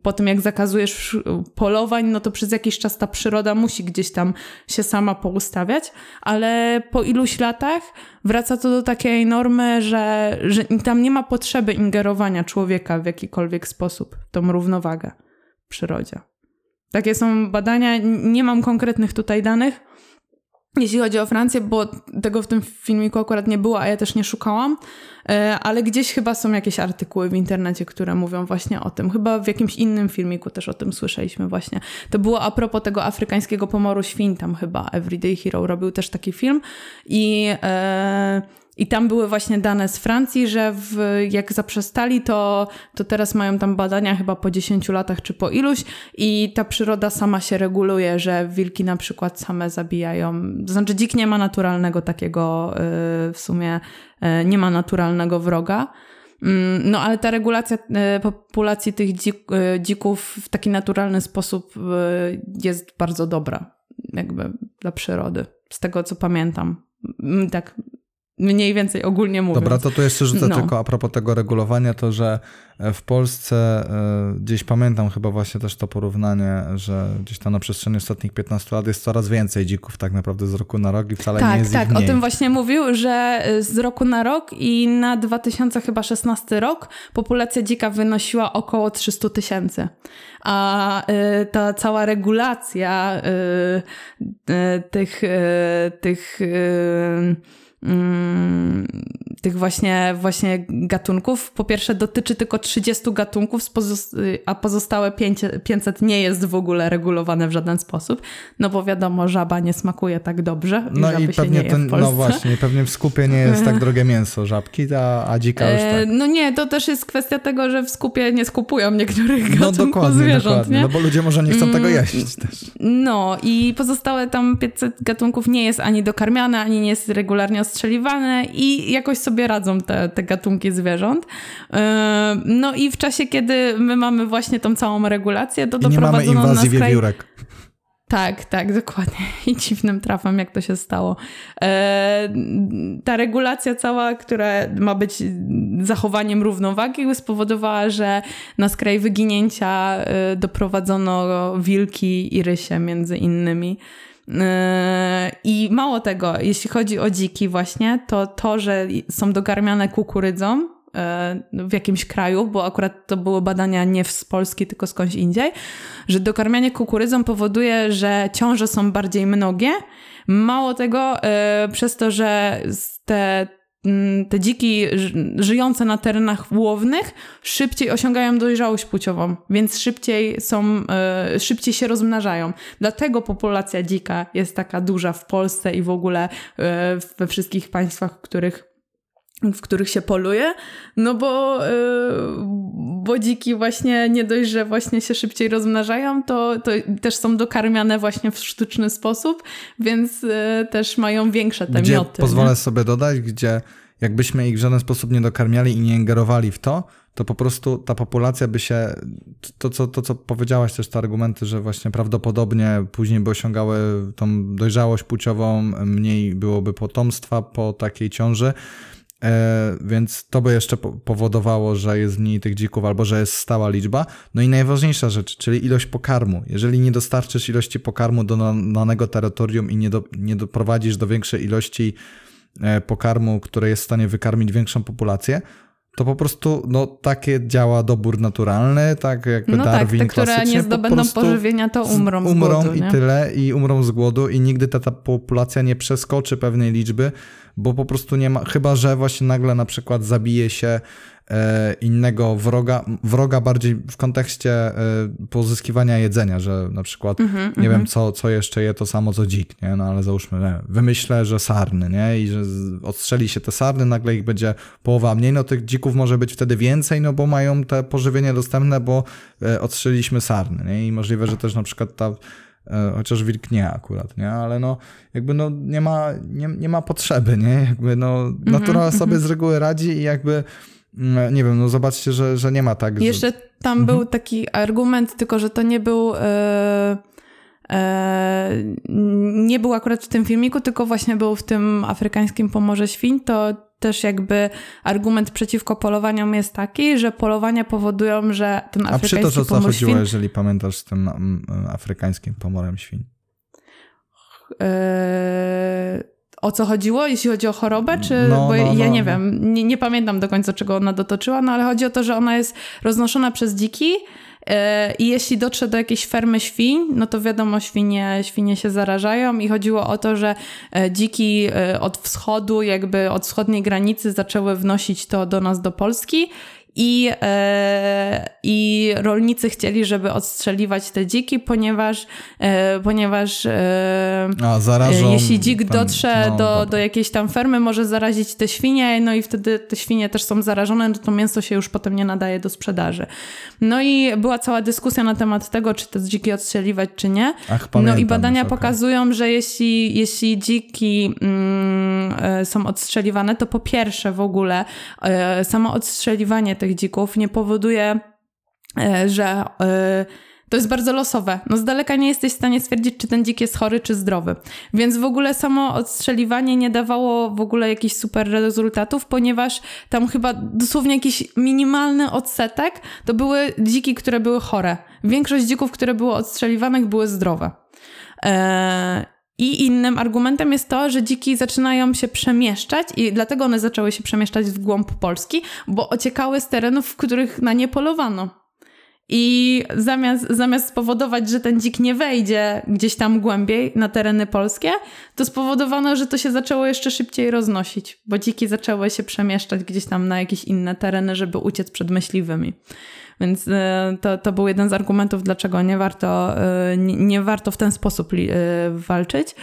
po tym jak zakazujesz polowań, no to przez jakiś czas ta przyroda musi gdzieś tam się sama poustawiać, ale po iluś latach wraca to do takiej normy, że, że tam nie ma potrzeby ingerowania człowieka w jakikolwiek sposób w tą równowagę w przyrodzie. Takie są badania, nie mam konkretnych tutaj danych, jeśli chodzi o Francję, bo tego w tym filmiku akurat nie było, a ja też nie szukałam, e, ale gdzieś chyba są jakieś artykuły w internecie, które mówią właśnie o tym. Chyba w jakimś innym filmiku też o tym słyszeliśmy właśnie. To było a propos tego afrykańskiego pomoru świń, tam chyba Everyday Hero robił też taki film i... E, i tam były właśnie dane z Francji, że w, jak zaprzestali, to, to teraz mają tam badania chyba po 10 latach czy po iluś i ta przyroda sama się reguluje, że wilki na przykład same zabijają. To znaczy dzik nie ma naturalnego takiego y, w sumie, y, nie ma naturalnego wroga. Mm, No ale ta regulacja y, populacji tych dzik, dzików w taki naturalny sposób jest bardzo dobra jakby dla przyrody. Z tego co pamiętam. Mm, Tak mniej więcej ogólnie mówiąc. Dobra, to tu jeszcze rzucę No. tylko a propos tego regulowania, to że e, w Polsce e, gdzieś pamiętam chyba właśnie też to porównanie, że gdzieś tam na przestrzeni ostatnich 15 lat jest coraz więcej dzików tak naprawdę z roku na rok i wcale nie Tak, jest tak, ich o tym właśnie mówił, że y, z roku na rok i na 2016 rok populacja dzika wynosiła około 300 tysięcy. A ta cała regulacja tych, tych y, mm, tych właśnie, właśnie gatunków. Po pierwsze dotyczy tylko 30 gatunków, a pozostałe 5, 500 nie jest w ogóle regulowane w żaden sposób, no bo wiadomo, żaba nie smakuje tak dobrze No i pewnie Polsce. no właśnie, pewnie w skupie nie jest tak drogie mięso żabki, a, a dzika już E, tak. No nie, to też jest kwestia tego, że w skupie nie skupują niektórych No gatunków dokładnie, zwierząt, dokładnie, nie? no bo ludzie może nie chcą tego Mm. jeść też. No i pozostałe tam 500 gatunków nie jest ani dokarmiane, ani nie jest regularnie ostrzeliwane i jakoś sobie radzą te, te gatunki zwierząt. E, No i w czasie, kiedy my mamy właśnie tą całą regulację, to I nie mamy doprowadzono na inwazji skraj... wiewiórek. Tak, tak, dokładnie. I dziwnym trafem, jak to się stało. E, ta regulacja cała, która ma być zachowaniem równowagi, spowodowała, że na skraj wyginięcia e, doprowadzono wilki i rysie między innymi. E, I mało tego, jeśli chodzi o dziki właśnie, to to, że są dogarmiane kukurydzą, E, w jakimś kraju, bo akurat to były badania nie z Polski, tylko skądś indziej, że dokarmianie kukurydzą powoduje, że ciąże są bardziej mnogie. Mało tego, e, przez to, że te te dziki żyjące na terenach łownych szybciej osiągają dojrzałość płciową, więc szybciej są, e, szybciej się rozmnażają. Dlatego populacja dzika jest taka duża w Polsce i w ogóle we wszystkich państwach, w których w których się poluje, no bo, yy, bo dziki właśnie nie dość, że właśnie się szybciej rozmnażają, to, to też są dokarmiane właśnie w sztuczny sposób, więc yy, też mają większe te gdzie, mioty. Pozwolę nie? sobie dodać, gdzie jakbyśmy ich w żaden sposób nie dokarmiali i nie ingerowali w to, to po prostu ta populacja by się, to co, to co powiedziałaś też, te argumenty, że właśnie prawdopodobnie później by osiągały tą dojrzałość płciową, mniej byłoby potomstwa po takiej ciąży, E, więc to by jeszcze powodowało, że jest mniej tych dzików albo że jest stała liczba. No i najważniejsza rzecz, czyli ilość pokarmu. Jeżeli nie dostarczysz ilości pokarmu do danego terytorium i nie, do, nie doprowadzisz do większej ilości e, pokarmu, które jest w stanie wykarmić większą populację, to po prostu no, takie działa dobór naturalny, tak jakby no Darwin tak, te, które nie zdobędą po pożywienia, to umrą z umrą głodu. i nie? tyle, i umrą z głodu i nigdy ta, ta populacja nie przeskoczy pewnej liczby, bo po prostu nie ma, chyba że właśnie nagle na przykład zabije się e, innego wroga, wroga bardziej w kontekście e, pozyskiwania jedzenia, że na przykład mm -hmm, nie mm -hmm. wiem mhm. co, co jeszcze je to samo co dzik, nie? no ale załóżmy, nie, wymyślę, że sarny, nie, i że odstrzeli się te sarny, nagle ich będzie połowa mniej, no tych dzików może być wtedy więcej, no bo mają te pożywienie dostępne, bo e, odstrzeliśmy sarny, nie, i możliwe, że też na przykład ta chociaż wilk nie akurat, nie? Ale no jakby no nie ma, nie, nie ma potrzeby, nie? Jakby no mhm, natura mm -hmm, sobie mm -hmm. z reguły radzi i jakby mm, nie wiem, no zobaczcie, że, że nie ma tak. Jeszcze tam mm -hmm. był taki argument, tylko że to nie był... Yy nie był akurat w tym filmiku, tylko właśnie był w tym afrykańskim pomorze świń, to też jakby argument przeciwko polowaniom jest taki, że polowania powodują, że ten afrykański pomor świń... A przy to, co chodziło, świn... jeżeli pamiętasz z tym mm, afrykańskim pomorem świń? Eee, o co chodziło, jeśli chodzi o chorobę, czy no, bo no, ja no. nie wiem, nie, nie, pamiętam do końca, czego ona dotoczyła, no ale chodzi o to, że ona jest roznoszona przez dziki E, I jeśli dotrze do jakiejś fermy świń, no to wiadomo, świnie, świnie się zarażają i chodziło o to, że e, dziki e, od wschodu, jakby od wschodniej granicy zaczęły wnosić to do nas do Polski i, e, i rolnicy chcieli, żeby odstrzeliwać te dziki, ponieważ, e, ponieważ e, A, zarażą, jeśli dzik dotrze no, do, do jakiejś tam fermy, może zarazić te świnie, no i wtedy te świnie też są zarażone, no to mięso się już potem nie nadaje do sprzedaży. No i była cała dyskusja na temat tego, czy te dziki odstrzeliwać, czy nie. Ach, pamiętam, no i badania okay. pokazują, że jeśli, jeśli dziki mm, są odstrzeliwane, to po pierwsze w ogóle samo odstrzeliwanie tych dzików nie powoduje, e, że e, to jest bardzo losowe. No z daleka nie jesteś w stanie stwierdzić, czy ten dzik jest chory, czy zdrowy. Więc w ogóle samo odstrzeliwanie nie dawało w ogóle jakichś super rezultatów, ponieważ tam chyba dosłownie jakiś minimalny odsetek to były dziki, które były chore. Większość dzików, które były odstrzeliwanych, były zdrowe. Eee, i innym argumentem jest to, że dziki zaczynają się przemieszczać i dlatego one zaczęły się przemieszczać w głąb Polski, bo ociekały z terenów, w których na nie polowano. I zamiast, zamiast spowodować, że ten dzik nie wejdzie gdzieś tam głębiej na tereny polskie, to spowodowano, że to się zaczęło jeszcze szybciej roznosić, bo dziki zaczęły się przemieszczać gdzieś tam na jakieś inne tereny, żeby uciec przed myśliwymi. Więc e, to, to był jeden z argumentów, dlaczego nie warto, e, nie, nie warto w ten sposób e, walczyć.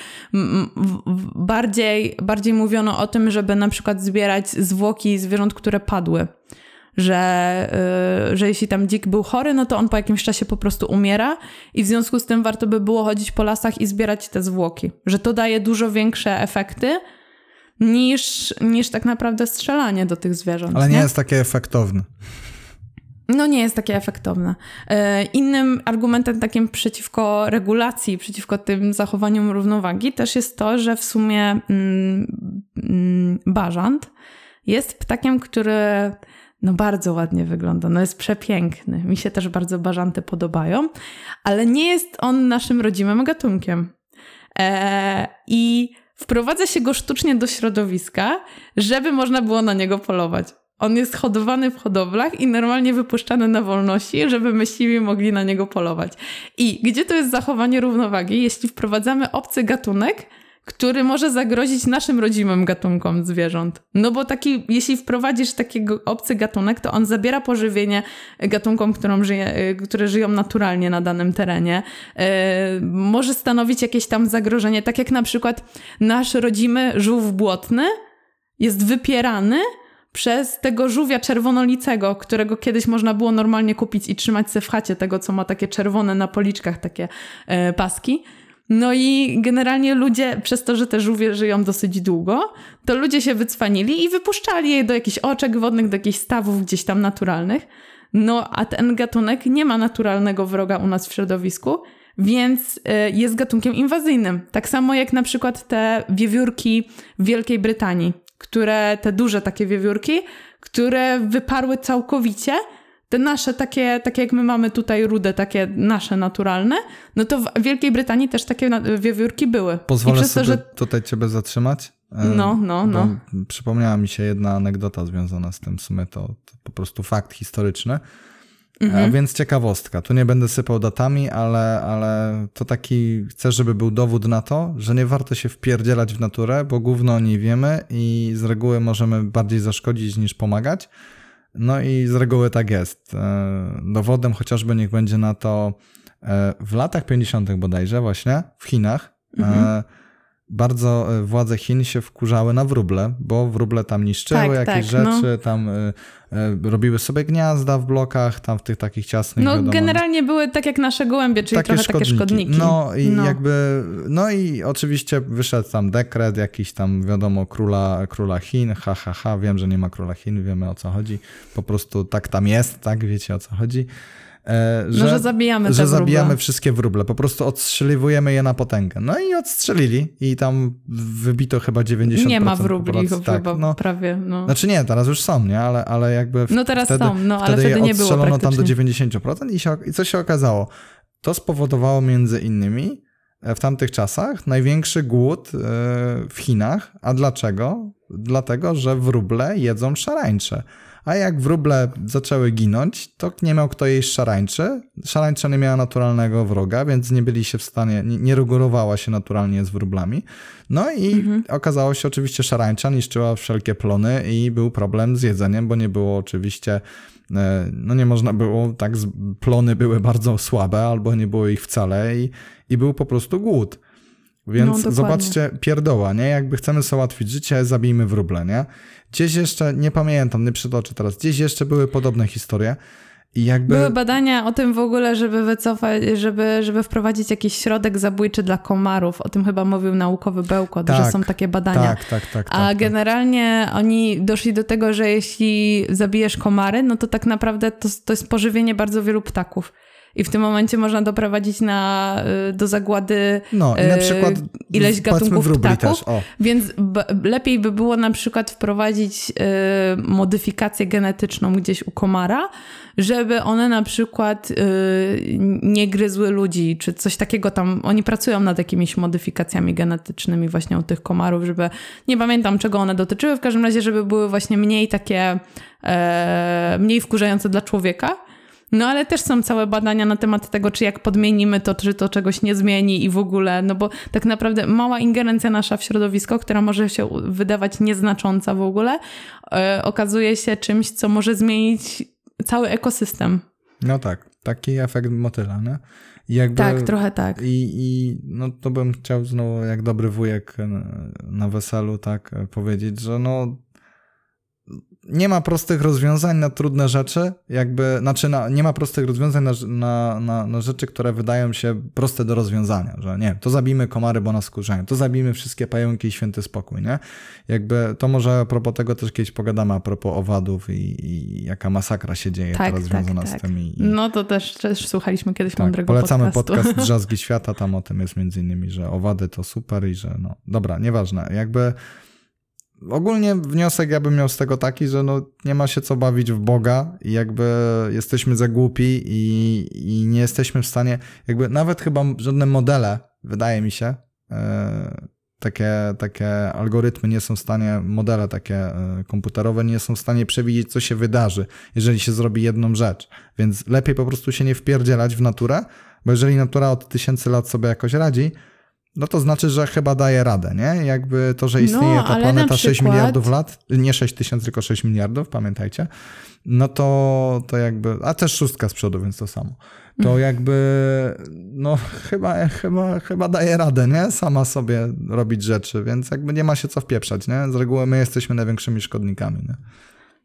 Bardziej, bardziej mówiono o tym, żeby na przykład zbierać zwłoki zwierząt, które padły że, że jeśli tam dzik był chory, no to on po jakimś czasie po prostu umiera i w związku z tym warto by było chodzić po lasach i zbierać te zwłoki. Że to daje dużo większe efekty niż, niż tak naprawdę strzelanie do tych zwierząt. Ale nie, nie? jest takie efektowne. No nie jest takie efektowne. E, innym argumentem takim przeciwko regulacji, przeciwko tym zachowaniom równowagi też jest to, że w sumie mm, mm, jest ptakiem, który no bardzo ładnie wygląda, no jest przepiękny. Mi się też bardzo bażanty podobają, ale nie jest on naszym rodzimym gatunkiem. E, I wprowadza się go sztucznie do środowiska, żeby można było na niego polować. On jest hodowany w hodowlach i normalnie wypuszczany na wolności, żeby myśliwi mogli na niego polować. I gdzie to jest zachowanie równowagi, jeśli wprowadzamy obcy gatunek, który może zagrozić naszym rodzimym gatunkom zwierząt. No bo taki, jeśli wprowadzisz takiego obcy gatunek, to on zabiera pożywienie gatunkom, żyje, y, które żyją naturalnie na danym terenie. Yy, może stanowić jakieś tam zagrożenie, tak jak na przykład nasz rodzimy żółw błotny jest wypierany przez tego żółwia czerwonolicego, którego kiedyś można było normalnie kupić i trzymać se w chacie, tego co ma takie czerwone na policzkach, takie yy, paski no i generalnie ludzie, przez to, że te żółwie żyją dosyć długo, to ludzie się wycwanili i wypuszczali je do jakichś oczek wodnych, do jakichś stawów gdzieś tam naturalnych. No a ten gatunek nie ma naturalnego wroga u nas w środowisku, więc y, jest gatunkiem inwazyjnym. Tak samo jak na przykład te wiewiórki w Wielkiej Brytanii, które, te duże takie wiewiórki, które wyparły całkowicie te nasze takie, takie jak my mamy tutaj rude, takie nasze naturalne, no to w Wielkiej Brytanii też takie wiewiórki były. Pozwolę sobie to, że... tutaj ciebie zatrzymać. E, no, no, no. Przypomniała mi się jedna anegdota związana z tym, w sumie to, to po prostu fakt historyczny. Mhm. Więc ciekawostka. Tu nie będę sypał datami, ale, ale to taki, chcę, żeby był dowód na to, że nie warto się wpierdzielać w naturę, bo gówno o niej wiemy i z reguły możemy bardziej zaszkodzić niż pomagać. No i z reguły tak jest. E, dowodem chociażby niech będzie na to e, w latach 50. bodajże właśnie w Chinach e, mhm. Bardzo władze Chin się wkurzały na wróble, bo wróble tam niszczyły tak, jakieś tak, no. rzeczy, no. tam robiły sobie gniazda w blokach, tam w tych takich ciasnych. No wiadomo, generalnie były tak jak nasze gołębie, czyli takie trochę szkodniki. takie szkodniki. No i no. jakby, no i oczywiście wyszedł tam dekret jakiś tam, wiadomo, króla, króla Chin, ha, ha, ha, wiem, że nie ma króla Chin, wiemy o co chodzi, po prostu tak tam jest, tak, wiecie o co chodzi. Że, no, że zabijamy Że zabijamy wszystkie wróble, po prostu odstrzeliwujemy je na potęgę. No i odstrzelili i tam wybito chyba 90% Nie ma wróbli tak, chyba no, prawie. No. Znaczy nie, teraz już są, nie? Ale, ale jakby No teraz wtedy, są, no ale wtedy, wtedy nie było odstrzelono tam do 90% i, się, i co się okazało? To spowodowało między innymi e, w tamtych czasach największy głód e, w Chinach. A dlaczego? Dlatego, że wróble jedzą szarańcze. A jak wróble zaczęły ginąć, to nie miał kto jeść szarańczy. Szarańcza nie miała naturalnego wroga, więc nie byli się w stanie, nie, nie regulowała się naturalnie z wróblami. No i mhm. okazało się oczywiście szarańcza niszczyła wszelkie plony i był problem z jedzeniem, bo nie było oczywiście e, no nie można było, tak, plony były bardzo słabe, albo nie było ich wcale i, i był po prostu głód. Więc no, zobaczcie, pierdoła, nie? Jakby chcemy sobie ułatwić życie, zabijmy wróble, nie? Gdzieś jeszcze, nie pamiętam, nie przytoczę teraz, gdzieś jeszcze były podobne historie. I jakby... Były badania o tym w ogóle, żeby wycofać, żeby, żeby wprowadzić jakiś środek zabójczy dla komarów. O tym chyba mówił naukowy Bełkot, tak, że są takie badania. Tak, tak, tak. A tak, generalnie tak. oni doszli do tego, że jeśli zabijesz komary, no to tak naprawdę to, to jest pożywienie bardzo wielu ptaków. I w tym momencie można doprowadzić na, y, do zagłady no, i na y, przykład ileś gatunków ptaków. Więc lepiej by było na przykład wprowadzić y, modyfikację genetyczną gdzieś u komara, żeby one na przykład nie gryzły ludzi, czy coś takiego tam. Oni pracują nad jakimiś modyfikacjami genetycznymi właśnie u tych komarów, żeby, nie pamiętam czego one dotyczyły, w każdym razie, żeby były właśnie mniej takie, e, mniej wkurzające dla człowieka no ale też są całe badania na temat tego, czy jak podmienimy to, czy to czegoś nie zmieni i w ogóle, no bo tak naprawdę mała ingerencja nasza w środowisko, która może się wydawać nieznacząca w ogóle, yy, okazuje się czymś, co może zmienić cały ekosystem. No tak, taki efekt motyla, nie? Jakby, tak, trochę tak. I, I no to bym chciał znowu, jak dobry wujek na weselu, tak powiedzieć, że no nie ma prostych rozwiązań na trudne rzeczy, jakby, znaczy na, nie ma prostych rozwiązań na, na, na, na, rzeczy, które wydają się proste do rozwiązania, że nie, to zabijmy komary, bo nas skurzają, to zabijmy wszystkie pająki i święty spokój, nie? Jakby, to może a propos tego też kiedyś pogadamy, a propos owadów i, i jaka masakra się dzieje tak, teraz tak, związana tak. z tym. I, no to też, też słuchaliśmy kiedyś tak, mądrego polecamy podcastu. podcast Drzazgi Świata, tam o tym jest między innymi, że owady to super i że no, dobra, nieważne, jakby ogólnie wniosek ja bym miał z tego taki, że no nie ma się co bawić w Boga i jakby jesteśmy za głupi i, i nie jesteśmy w stanie, jakby nawet chyba żadne modele, wydaje mi się, e, takie, takie algorytmy nie są w stanie, modele takie e, komputerowe nie są w stanie przewidzieć, co się wydarzy, jeżeli się zrobi jedną rzecz. Więc lepiej po prostu się nie wpierdzielać w naturę, bo jeżeli natura od tysięcy lat sobie jakoś radzi, no to znaczy, że chyba daje radę, nie? Jakby to, że istnieje no, ta planeta przykład... 6 miliardów lat, nie 6 tysięcy, tylko 6 miliardów, pamiętajcie, no to, to jakby, a też szóstka z przodu, więc to samo. To mm. jakby, no chyba, chyba, chyba daje radę, nie? Sama sobie robić rzeczy, więc jakby nie ma się co wpieprzać, nie? Z reguły my jesteśmy największymi szkodnikami, nie?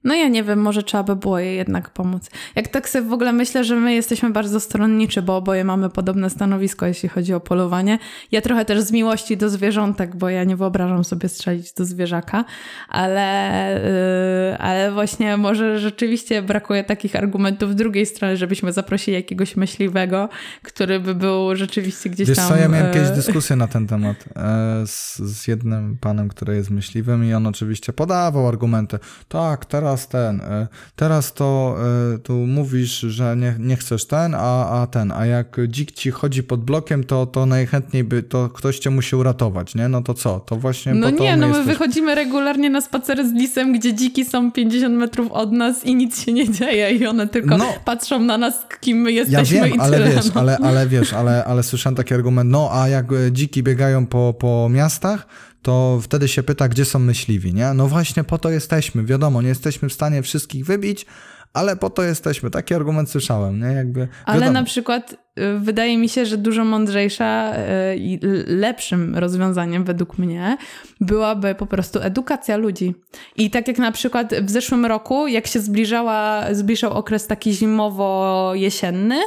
No ja nie wiem, może trzeba by było jej jednak pomóc. Jak tak sobie w ogóle myślę, że my jesteśmy bardzo stronniczy, bo oboje mamy podobne stanowisko, jeśli chodzi o polowanie. Ja trochę też z miłości do zwierzątek, bo ja nie wyobrażam sobie strzelić do zwierzaka, ale, yy, ale właśnie może rzeczywiście brakuje takich argumentów z drugiej strony, żebyśmy zaprosili jakiegoś myśliwego, który by był rzeczywiście gdzieś Wiesz tam... co, ja miałem yy... dyskusję na ten temat e, z, z jednym panem, który jest myśliwym i on oczywiście podawał argumenty. Tak, teraz teraz ten, e, teraz to e, tu mówisz, że nie, nie chcesz ten, a, a ten, a jak dzik ci chodzi pod blokiem, to, to najchętniej by, to ktoś cię musi uratować, nie? No to co? To właśnie No nie, my no jesteś... my wychodzimy regularnie na spacery z lisem, gdzie dziki są 50 metrów od nas i nic się nie dzieje i one tylko no, patrzą na nas, kim my jesteśmy ja wiem, i ale tyle, wiesz, no. ale, ale wiesz, ale, ale słyszałem taki argument, no a jak dziki biegają po, po miastach, to wtedy się pyta, gdzie są myśliwi, nie? No właśnie po to jesteśmy, wiadomo, nie jesteśmy w stanie wszystkich wybić, ale po to jesteśmy. Taki argument słyszałem, nie? Jakby, ale na przykład y, wydaje mi się, że dużo mądrzejsza y, i lepszym rozwiązaniem według mnie byłaby po prostu edukacja ludzi. I tak jak na przykład w zeszłym roku, jak się zbliżała, zbliżał okres taki zimowo-jesienny,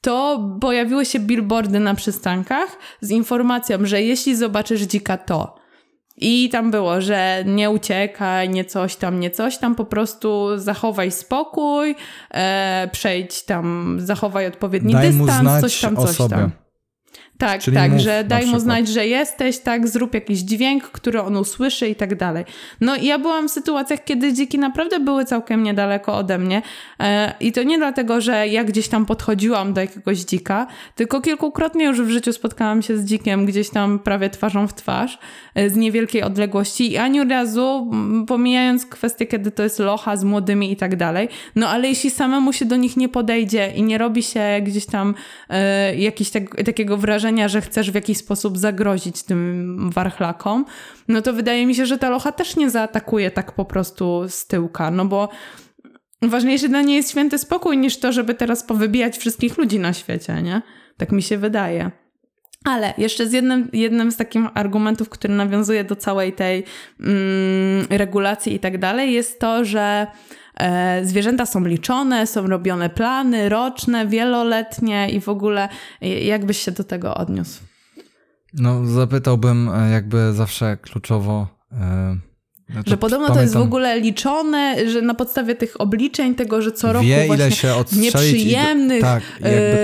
to pojawiły się billboardy na przystankach z informacją, że jeśli zobaczysz dzika, to i tam było, że nie uciekaj, nie coś tam, nie coś tam, po prostu zachowaj spokój, e, przejdź tam, zachowaj odpowiedni Daj dystans, coś tam, coś tam. Tak, Czyli tak, że daj mu znać, że jesteś, tak, zrób jakiś dźwięk, który on usłyszy i tak dalej. No i ja byłam w sytuacjach, kiedy dziki naprawdę były całkiem niedaleko ode mnie e, i to nie dlatego, że ja gdzieś tam podchodziłam do jakiegoś dzika, tylko kilkukrotnie już w życiu spotkałam się z dzikiem gdzieś tam prawie twarzą w twarz, e, z niewielkiej odległości i ani razu, pomijając kwestię, kiedy to jest locha z młodymi i tak dalej, no ale jeśli samemu się do nich nie podejdzie i nie robi się gdzieś tam e, jakiś tak, takiego wrażenia, że chcesz w jakiś sposób zagrozić tym warchlakom, no to wydaje mi się, że ta locha też nie zaatakuje tak po prostu z tyłka, no bo ważniejszy dla niej jest święty spokój niż to, żeby teraz powybijać wszystkich ludzi na świecie, nie? Tak mi się wydaje. Ale jeszcze z jednym, jednym z takich argumentów, który nawiązuje do całej tej mm, regulacji i tak dalej, jest to, że zwierzęta są liczone, są robione plany roczne, wieloletnie i w ogóle jak byś się do tego odniósł? No, zapytałbym e, jakby zawsze kluczowo. E, no że podobno pamiętam, to jest w ogóle liczone, że na podstawie tych obliczeń, tego, że co roku wie, właśnie w nieprzyjemnych do, tak,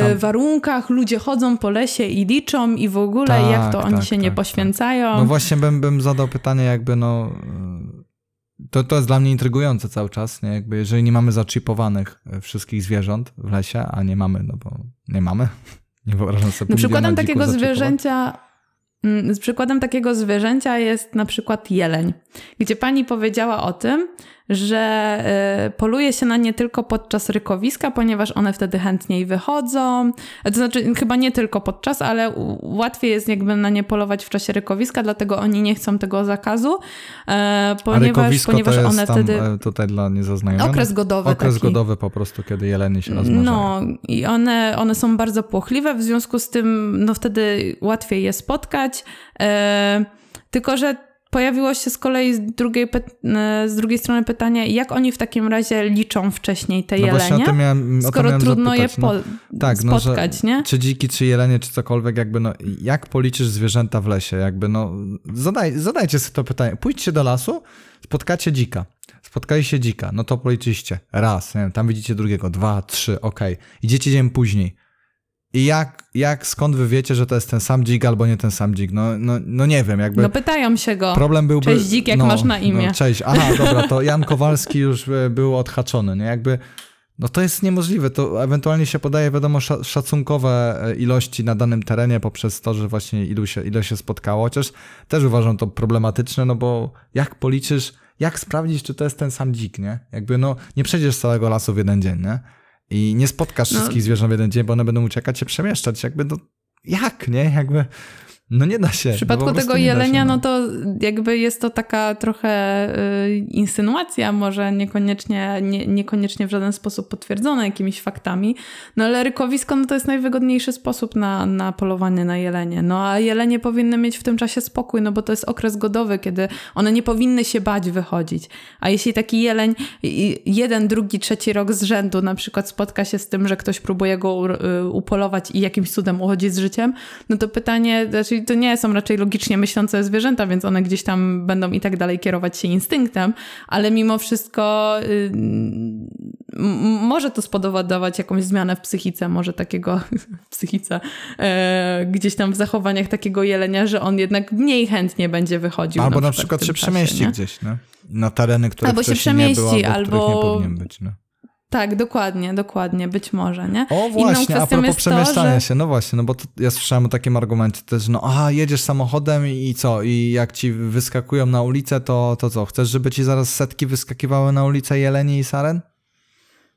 tam... warunkach ludzie chodzą po lesie i liczą i w ogóle tak, jak to oni tak, się nie tak, tak. poświęcają. No właśnie bym, bym zadał pytanie jakby no to, to jest dla mnie intrygujące cały czas, nie? Jakby jeżeli nie mamy zaczipowanych e, wszystkich zwierząt w lesie, a nie mamy, no bo nie mamy, nie wyobrażam sobie no, Przykładem takiego zwierzęcia mm, z przykładem takiego zwierzęcia jest na przykład jeleń, gdzie pani powiedziała o tym, że y, poluje się na nie tylko podczas rykowiska, ponieważ one wtedy chętniej wychodzą. To znaczy, chyba nie tylko podczas, ale łatwiej jest jakby na nie polować w czasie rykowiska, dlatego oni nie chcą tego zakazu, e, ponieważ, ponieważ to jest one tam, wtedy. E, tutaj dla niezaznajomych. Okres godowy. Okres taki. godowy po prostu, kiedy jelenie się rozmnażają. No i one, one są bardzo płochliwe, w związku z tym no wtedy łatwiej je spotkać. E, tylko, że pojawiło się z kolei z drugiej, e, z drugiej strony pytanie, jak oni w takim razie liczą wcześniej te no jelenie, o miałem, skoro trudno zapytać, je po, no, tak, spotkać, no, nie? Czy dziki, czy jelenie, czy cokolwiek, jakby no, jak policzysz zwierzęta w lesie, jakby no, zadaj, zadajcie sobie to pytanie, pójdźcie do lasu, spotkacie dzika, spotkaliście dzika, no to policzyście, raz, nie wiem, tam widzicie drugiego, dwa, trzy, okej, okay. idziecie dzień później, i jak, jak, skąd wy wiecie, że to jest ten sam dzik albo nie ten sam dzik? No, no, no nie wiem, jakby... No pytają się go. Problem byłby... Cześć dzik, jak no, masz na imię? No, cześć, aha, dobra, to Jan Kowalski już e, był odhaczony, nie? Jakby... No to jest niemożliwe, to ewentualnie się podaje, wiadomo, szacunkowe e, ilości na danym terenie poprzez to, że właśnie ilu się, ile się spotkało, chociaż też uważam to problematyczne, no bo jak policzysz, jak sprawdzić, czy to jest ten sam dzik, nie? Jakby no, nie przejdziesz całego lasu w jeden dzień, nie? I nie spotkasz no. wszystkich zwierząt w jeden dzień, bo one będą uciekać się przemieszczać. Jakby no, jak, nie? Jakby no nie da się. W przypadku no tego jelenia, się, no. no. to jakby jest to taka trochę y, insynuacja, może niekoniecznie, nie, niekoniecznie w żaden sposób potwierdzona jakimiś faktami, no ale rykowisko no to jest najwygodniejszy sposób na, na polowanie na jelenie. No a jelenie powinny mieć w tym czasie spokój, no bo to jest okres godowy, kiedy one nie powinny się bać wychodzić. A jeśli taki jeleń jeden, drugi, trzeci rok z rzędu na przykład spotka się z tym, że ktoś próbuje go y, upolować i jakimś cudem uchodzi z życiem, no to pytanie, znaczy to nie są raczej logicznie myślące zwierzęta, więc one gdzieś tam będą i tak dalej kierować się instynktem, ale mimo wszystko y, może to spowodować jakąś zmianę w psychice, może takiego psychice, e, gdzieś tam w zachowaniach takiego jelenia, że on jednak mniej chętnie będzie wychodził. Albo na przykład, na przykład się przemieści nie? gdzieś, nie? na tereny, które albo się przemieści, nie było, albo, albo... nie powinien być. Nie? Tak, dokładnie, dokładnie, być może, nie? O właśnie, a propos przemieszczania to, że... się, no właśnie, no bo to, ja słyszałem o takim argumencie też, no aha, jedziesz samochodem i co, i jak ci wyskakują na ulicę, to, to co, chcesz, żeby ci zaraz setki wyskakiwały na ulicę jeleni i saren?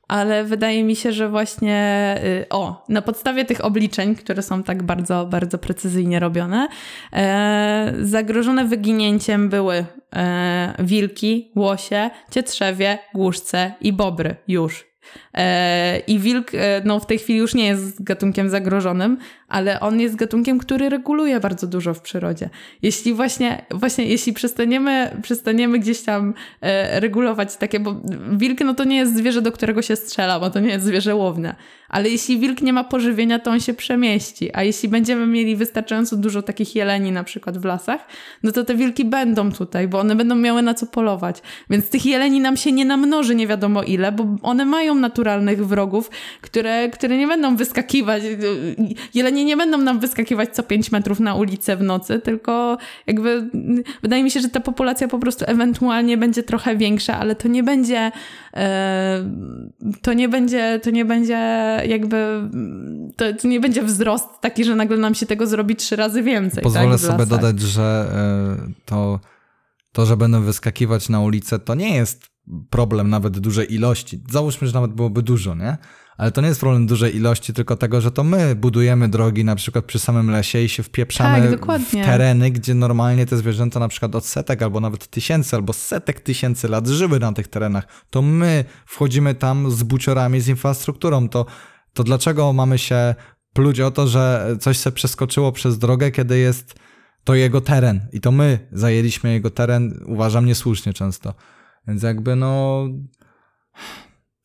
Ale wydaje mi się, że właśnie y, o, na podstawie tych obliczeń, które są tak bardzo, bardzo precyzyjnie robione, e, zagrożone wyginięciem były e, wilki, łosie, cietrzewie, głuszce i bobry już. E, I wilk e, no, w tej chwili już nie jest gatunkiem zagrożonym, ale on jest gatunkiem, który reguluje bardzo dużo w przyrodzie. Jeśli właśnie, właśnie jeśli przestaniemy, przestaniemy gdzieś tam e, regulować takie, bo wilk no to nie jest zwierzę, do którego się strzela, bo to nie jest zwierzę łowne. Ale jeśli wilk nie ma pożywienia, to on się przemieści. A jeśli będziemy mieli wystarczająco dużo takich jeleni na przykład w lasach, no to te wilki będą tutaj, bo one będą miały na co polować. Więc tych jeleni nam się nie namnoży nie wiadomo ile, bo one mają naturalnych wrogów, które, które nie będą wyskakiwać. Jelenie nie będą nam wyskakiwać co 5 metrów na ulicę w nocy, tylko jakby wydaje mi się, że ta populacja po prostu ewentualnie będzie trochę większa, ale to nie będzie e, to nie będzie, to nie będzie jakby to, to nie będzie wzrost taki, że nagle nam się tego zrobi trzy razy więcej. Pozwolę tak, sobie dodać, że e, to, to, że będą wyskakiwać na ulicę, to nie jest problem nawet dużej ilości. Załóżmy, że nawet byłoby dużo, nie? Ale to nie jest problem dużej ilości, tylko tego, że to my budujemy drogi na przykład przy samym lesie i się wpieprzamy tak, w tereny, gdzie normalnie te zwierzęta na przykład od setek albo nawet tysięcy albo setek tysięcy lat żyły na tych terenach. To my wchodzimy tam z buciorami, z infrastrukturą. To, to dlaczego mamy się pluć o to, że coś się przeskoczyło przez drogę, kiedy jest to jego teren i to my zajęliśmy jego teren, uważam niesłusznie często. Więc jakby no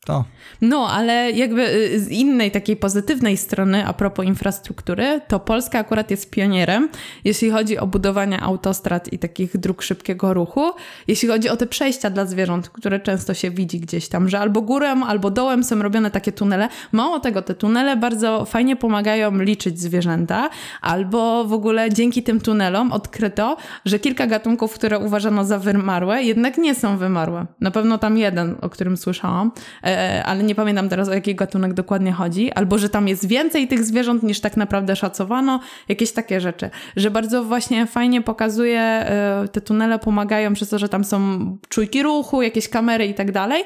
to. No, ale jakby y, z innej takiej pozytywnej strony, a propos infrastruktury, to Polska akurat jest pionierem, jeśli chodzi o budowanie autostrad i takich dróg szybkiego ruchu, jeśli chodzi o te przejścia dla zwierząt, które często się widzi gdzieś tam, że albo górą, albo dołem są robione takie tunele. Mało tego, te tunele bardzo fajnie pomagają liczyć zwierzęta, albo w ogóle dzięki tym tunelom odkryto, że kilka gatunków, które uważano za wymarłe, jednak nie są wymarłe. Na pewno tam jeden, o którym słyszałam E, ale nie pamiętam teraz o jaki gatunek dokładnie chodzi, albo że tam jest więcej tych zwierząt niż tak naprawdę szacowano, jakieś takie rzeczy. Że bardzo właśnie fajnie pokazuje, e, te tunele pomagają przez to, że tam są czujki ruchu, jakieś kamery i tak dalej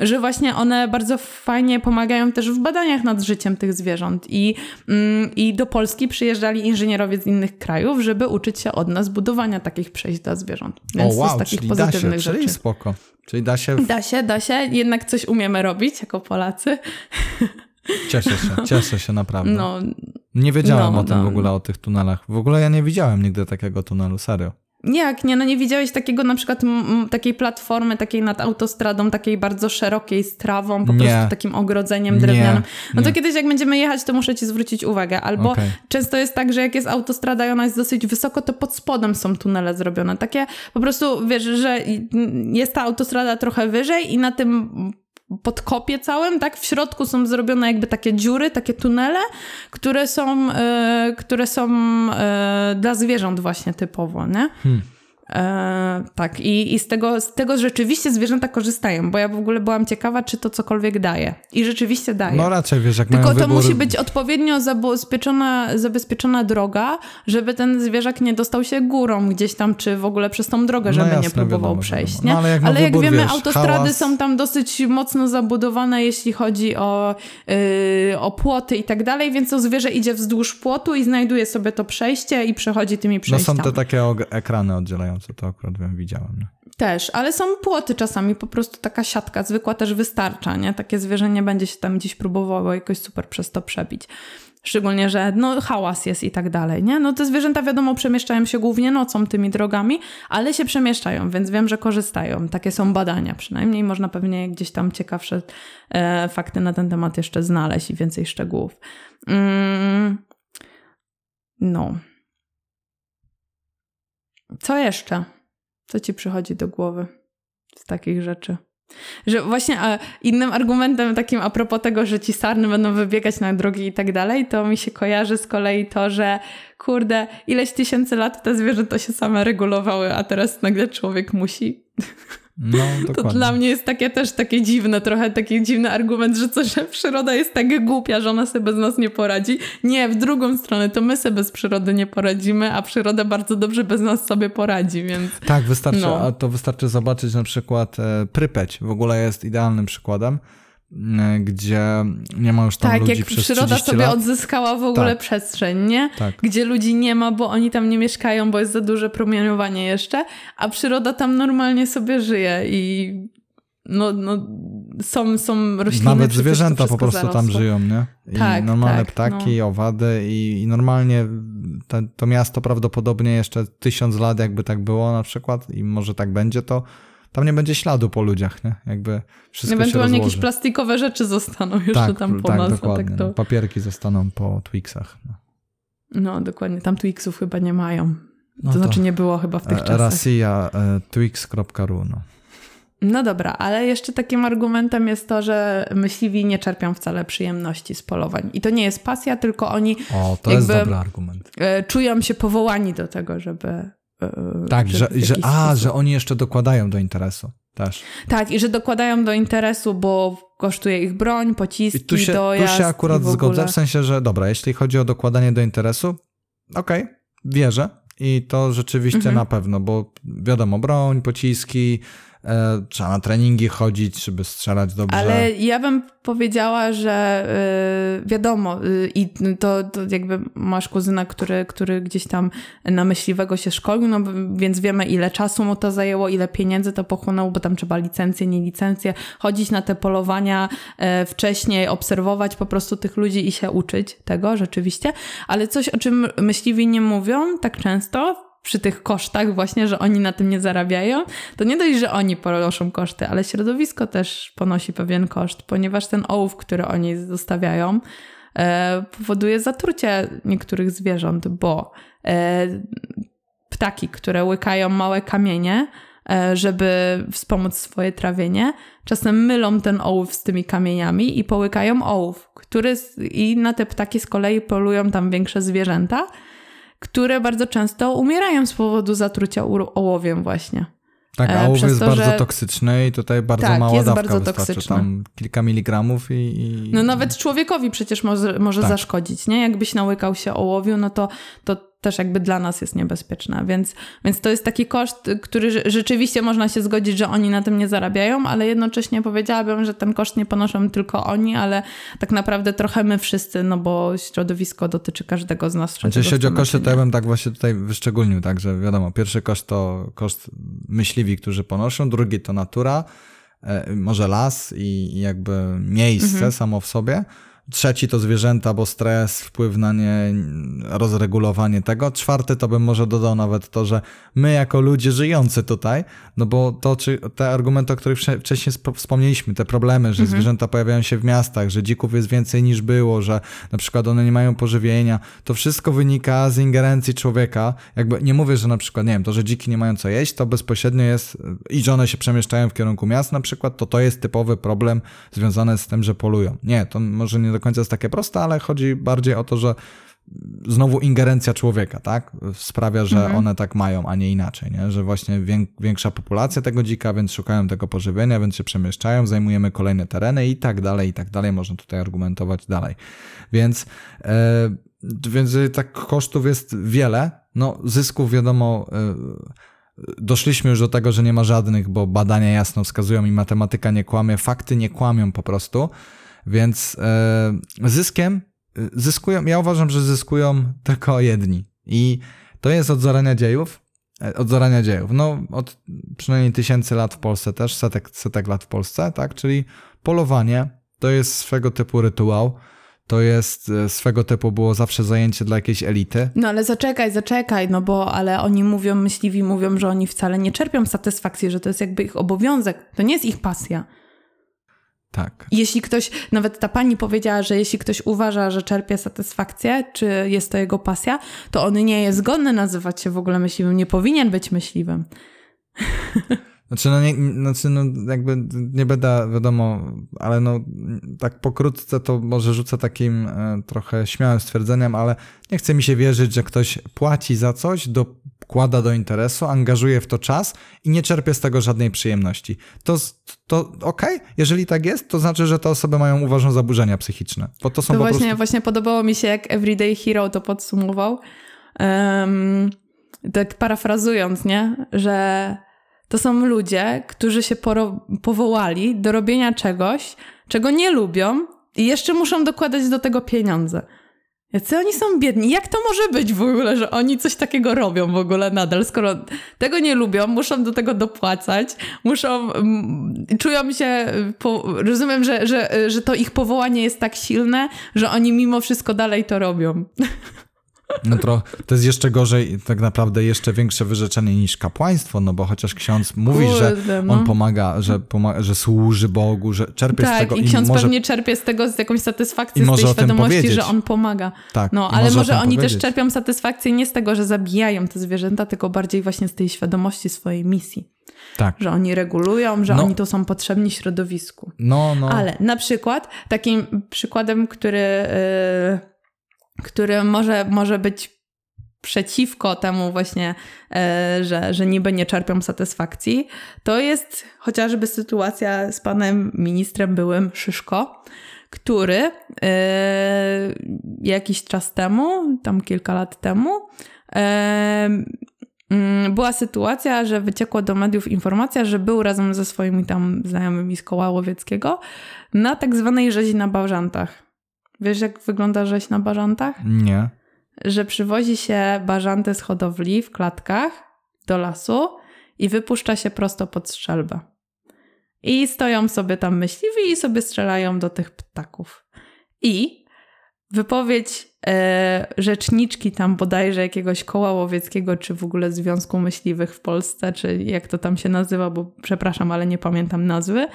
że właśnie one bardzo fajnie pomagają też w badaniach nad życiem tych zwierząt. I, mm, I do Polski przyjeżdżali inżynierowie z innych krajów, żeby uczyć się od nas budowania takich przejść dla zwierząt. Więc o, wow, to z takich pozytywnych da się, rzeczy. Czyli spoko. Czyli da się. W... Da się, da się. Jednak coś umiemy robić jako Polacy. Cieszę się, cieszę się naprawdę. No, nie wiedziałem no, o tym no. w ogóle, o tych tunelach. W ogóle ja nie widziałem nigdy takiego tunelu, serio. Jak nie? No nie widziałeś takiego na przykład m, takiej platformy, takiej nad autostradą, takiej bardzo szerokiej z trawą, po Nie. prostu takim ogrodzeniem Nie, drewnianym. No to nie. kiedyś jak będziemy jechać, to muszę ci zwrócić uwagę. Albo Okej. często jest tak, że jak jest autostrada i ona jest dosyć wysoko, to pod spodem są tunele zrobione. Takie po prostu, wiesz, że jest ta autostrada trochę wyżej i na tym podkopie całym, tak, w środku są zrobione jakby takie dziury, takie tunele, które są, e, które są e, dla zwierząt właśnie typowo, nie? Hmm. E, tak, i, i z, tego, z tego rzeczywiście zwierzęta korzystają, bo ja w ogóle byłam ciekawa, czy to cokolwiek daje. I rzeczywiście daje. No raczej, wiesz, jak Tylko to wybór... musi być odpowiednio zabezpieczona, zabezpieczona droga, żeby ten zwierzak nie dostał się górą gdzieś tam, czy w ogóle przez tą drogę, No żeby jasne, nie próbował wiadomo, przejść. wiadomo. No, ale jak ale jak wybór, wiemy, wiesz, autostrady hałas- są tam dosyć mocno zabudowane, jeśli chodzi o, yy, o płoty i tak dalej, więc to zwierzę idzie wzdłuż płotu i znajduje sobie to przejście i przechodzi tymi No przejściami. są te takie ekrany oddzielające, to akurat wiem, widziałem. Też, ale są płoty czasami, po prostu taka siatka zwykła też wystarcza, nie? Takie zwierzę nie będzie się tam gdzieś próbowało jakoś super przez to przebić. Szczególnie, że no, hałas jest i tak dalej, nie? No te zwierzęta wiadomo przemieszczają się głównie nocą tymi drogami, ale się przemieszczają, więc wiem, że korzystają. Takie są badania przynajmniej. Można pewnie gdzieś tam ciekawsze e, fakty na ten temat jeszcze znaleźć i więcej szczegółów. Mm, no. Co jeszcze? Co ci przychodzi do głowy z takich rzeczy? Że właśnie a innym argumentem takim a propos tego, że ci sarny będą wybiegać na drogi i tak dalej, to mi się kojarzy z kolei to, że kurde, ileś tysięcy lat te zwierzęta się same regulowały, a teraz nagle człowiek musi. No, To dokładnie. dla mnie jest takie też takie dziwne, trochę taki dziwny argument, że co, że przyroda jest tak głupia, że ona sobie bez nas nie poradzi. Nie, w drugą stronę, to my sobie bez przyrody nie poradzimy, a przyroda bardzo dobrze bez nas sobie poradzi, więc... Tak, wystarczy, No. a to wystarczy zobaczyć na przykład e, Prypeć. W ogóle jest idealnym przykładem, gdzie nie ma już tam Tak, ludzi jak przez przyroda 30 sobie lat. odzyskała w ogóle Tak. przestrzeń, nie? Tak. Gdzie ludzi nie ma, bo oni tam nie mieszkają, bo jest za duże promieniowanie jeszcze, a przyroda tam normalnie sobie żyje i no, no są, są rośliny. Nawet zwierzęta po prostu tam zarosło. żyją, nie? I Tak, normalne tak, ptaki, owady i, i normalnie te, to miasto prawdopodobnie jeszcze tysiąc lat jakby tak było na przykład i może tak będzie, to tam nie będzie śladu po ludziach, nie? Jakby wszystko się Ewentualnie rozłoży. jakieś plastikowe rzeczy zostaną jeszcze tak, tam po tak, nas. dokładnie. Tak to... no. Papierki zostaną po Twixach. No. No dokładnie, tam Twixów chyba nie mają. No to, to- znaczy nie było chyba w tych E, czasach. Rasia e, twix.ru, no. No dobra, ale jeszcze takim argumentem jest to, że myśliwi nie czerpią wcale przyjemności z polowań. I to nie jest pasja, tylko oni O, to jest dobry argument. e, czują się powołani do tego, żeby. E, Tak, że, że, a, sposób- że oni jeszcze dokładają do interesu też. Tak, i że dokładają do interesu, bo kosztuje ich broń, pociski, I tu się, tu dojazd. się akurat w ogóle. zgodzę, w sensie, że dobra, jeśli chodzi o dokładanie do interesu, okej, wierzę i to rzeczywiście Mhm. na pewno, bo wiadomo, broń, pociski, e, trzeba na treningi chodzić, żeby strzelać dobrze. Ale ja bym powiedziała, że y, wiadomo, y, i to, to jakby masz kuzyna, który, który gdzieś tam na myśliwego się szkolił, no więc wiemy ile czasu mu to zajęło, ile pieniędzy to pochłonęło, bo tam trzeba licencje, nie licencje, chodzić na te polowania e, wcześniej, obserwować po prostu tych ludzi i się uczyć tego rzeczywiście, ale coś o czym myśliwi nie mówią tak często, przy tych kosztach właśnie, że oni na tym nie zarabiają, to nie dość, że oni ponoszą koszty, ale środowisko też ponosi pewien koszt, ponieważ ten ołów, który oni zostawiają, e, powoduje zatrucie niektórych zwierząt, bo e, ptaki, które łykają małe kamienie, e, żeby wspomóc swoje trawienie, czasem mylą ten ołów z tymi kamieniami i połykają ołów, który i na te ptaki z kolei polują tam większe zwierzęta, które bardzo często umierają z powodu zatrucia ołowiem właśnie. tak, e, a przez jest to, bardzo że- toksyczny i tutaj bardzo Tak, mała jest dawka bardzo wystarczy, toksyczny. tam kilka miligramów i... i... No nawet człowiekowi przecież może, może Tak. zaszkodzić, nie? Jakbyś nałykał się ołowiu, no to, to też jakby dla nas jest niebezpieczne, więc, więc to jest taki koszt, który rze- rzeczywiście można się zgodzić, że oni na tym nie zarabiają, ale jednocześnie powiedziałabym, że ten koszt nie ponoszą tylko oni, ale tak naprawdę trochę my wszyscy, no bo środowisko dotyczy każdego z nas. Znaczy, jeśli chodzi o koszty, to ja bym tak właśnie tutaj wyszczególnił, tak, że wiadomo, pierwszy koszt to koszt myśliwi, którzy ponoszą, drugi to natura, e, może las i, i jakby miejsce Mhm. samo w sobie, Trzeci to zwierzęta, bo stres, wpływ na nie, rozregulowanie tego. Czwarty to bym może dodał nawet to, że my jako ludzie żyjący tutaj, no bo to, czy te argumenty, o których wcześniej wspomnieliśmy, te problemy, że mhm. zwierzęta pojawiają się w miastach, że dzików jest więcej niż było, że na przykład one nie mają pożywienia, to wszystko wynika z ingerencji człowieka. Jakby nie mówię, że na przykład, nie wiem, to, że dziki nie mają co jeść, to bezpośrednio jest i że one się przemieszczają w kierunku miast na przykład, to to jest typowy problem związany z tym, że polują. Nie, to może nie do końca jest takie proste, ale chodzi bardziej o to, że znowu ingerencja człowieka, tak? Sprawia, że mhm. one tak mają, a nie inaczej, nie? Że właśnie większa populacja tego dzika, więc szukają tego pożywienia, więc się przemieszczają, zajmujemy kolejne tereny i tak dalej, i tak dalej. Można tutaj argumentować dalej. Więc, e, więc tak kosztów jest wiele. No, zysków wiadomo, e, doszliśmy już do tego, że nie ma żadnych, bo badania jasno wskazują i matematyka nie kłamie, fakty nie kłamią po prostu. Więc e, zyskiem e, zyskują, ja uważam, że zyskują tylko jedni. I to jest od zarania dziejów. E, od zarania dziejów. No, od przynajmniej tysięcy lat w Polsce też, setek, setek lat w Polsce, tak? Czyli polowanie to jest swego typu rytuał. To jest swego typu było zawsze zajęcie dla jakiejś elity. No ale zaczekaj, zaczekaj, no bo ale oni mówią, myśliwi mówią, że oni wcale nie czerpią satysfakcji, że to jest jakby ich obowiązek. To nie jest ich pasja. Tak. Jeśli ktoś, nawet ta pani powiedziała, że jeśli ktoś uważa, że czerpie satysfakcję, czy jest to jego pasja, to on nie jest godny nazywać się w ogóle myśliwym, nie powinien być myśliwym. Znaczy, no, nie, znaczy, no jakby nie będę, wiadomo, ale no tak pokrótce to może rzucę takim e, trochę śmiałym stwierdzeniem, ale nie chce mi się wierzyć, że ktoś płaci za coś, dokłada do interesu, angażuje w to czas i nie czerpie z tego żadnej przyjemności. To, to okej, okay? jeżeli tak jest, to znaczy, że te osoby mają uważne zaburzenia psychiczne. Bo to są to właśnie, prostu... właśnie podobało mi się, jak Everyday Hero to podsumował. Um, tak parafrazując, nie? Że to są ludzie, którzy się powołali do robienia czegoś, czego nie lubią i jeszcze muszą dokładać do tego pieniądze. Jacy oni są biedni? Jak to może być w ogóle, że oni coś takiego robią w ogóle nadal, skoro tego nie lubią, muszą do tego dopłacać, muszą, mm, czują się, po, rozumiem, że, że, że to ich powołanie jest tak silne, że oni mimo wszystko dalej to robią. No to, to jest jeszcze gorzej, tak naprawdę jeszcze większe wyrzeczenie niż kapłaństwo, no bo chociaż ksiądz mówi, Kurde, że no. on pomaga, że, pomaga, że służy Bogu, że czerpie tak, z tego. i ksiądz może, pewnie czerpie z tego z jakąś satysfakcji, z tej świadomości, że on pomaga. Tak, no, ale może, może oni powiedzieć. też czerpią satysfakcję nie z tego, że zabijają te zwierzęta, tylko bardziej właśnie z tej świadomości swojej misji. Tak. Że oni regulują, że no. oni to są potrzebni środowisku. No, no. Ale na przykład, takim przykładem, który... Yy, który może, może być przeciwko temu właśnie, e, że, że niby nie czerpią satysfakcji, to jest chociażby sytuacja z panem ministrem byłym Szyszko, który e, jakiś czas temu, tam kilka lat temu, e, mm, była sytuacja, że wyciekła do mediów informacja, że był razem ze swoimi tam znajomymi z koła łowieckiego na tak zwanej rzezi na Bałżantach. Wiesz, jak wygląda rzeź na bażantach? Nie. Że przywozi się bażanty z hodowli w klatkach do lasu i wypuszcza się prosto pod strzelbę. I stoją sobie tam myśliwi i sobie strzelają do tych ptaków. I wypowiedź e, rzeczniczki tam bodajże jakiegoś koła łowieckiego, czy w ogóle Związku Myśliwych w Polsce, czy jak to tam się nazywa, bo przepraszam, ale nie pamiętam nazwy.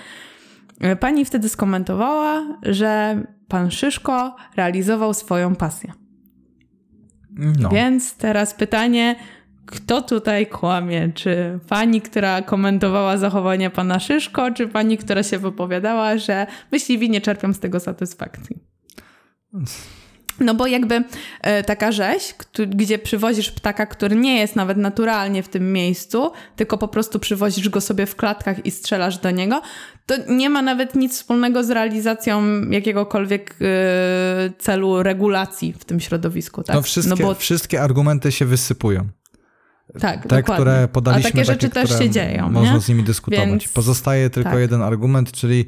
E, pani wtedy skomentowała, że pan Szyszko realizował swoją pasję. No. Więc teraz pytanie, kto tutaj kłamie? Czy pani, która komentowała zachowanie pana Szyszko, czy pani, która się wypowiadała, że myśliwi nie czerpią z tego satysfakcji? No bo jakby e, taka rzeź, gdzie przywozisz ptaka, który nie jest nawet naturalnie w tym miejscu, tylko po prostu przywozisz go sobie w klatkach i strzelasz do niego, to nie ma nawet nic wspólnego z realizacją jakiegokolwiek e, celu regulacji w tym środowisku. Tak? No wszystkie, no bo... wszystkie argumenty się wysypują. Tak, Te, dokładnie. które podaliśmy, A takie rzeczy takie, też się dzieją. Można nie? z nimi dyskutować. Więc... Pozostaje tylko tak. jeden argument, czyli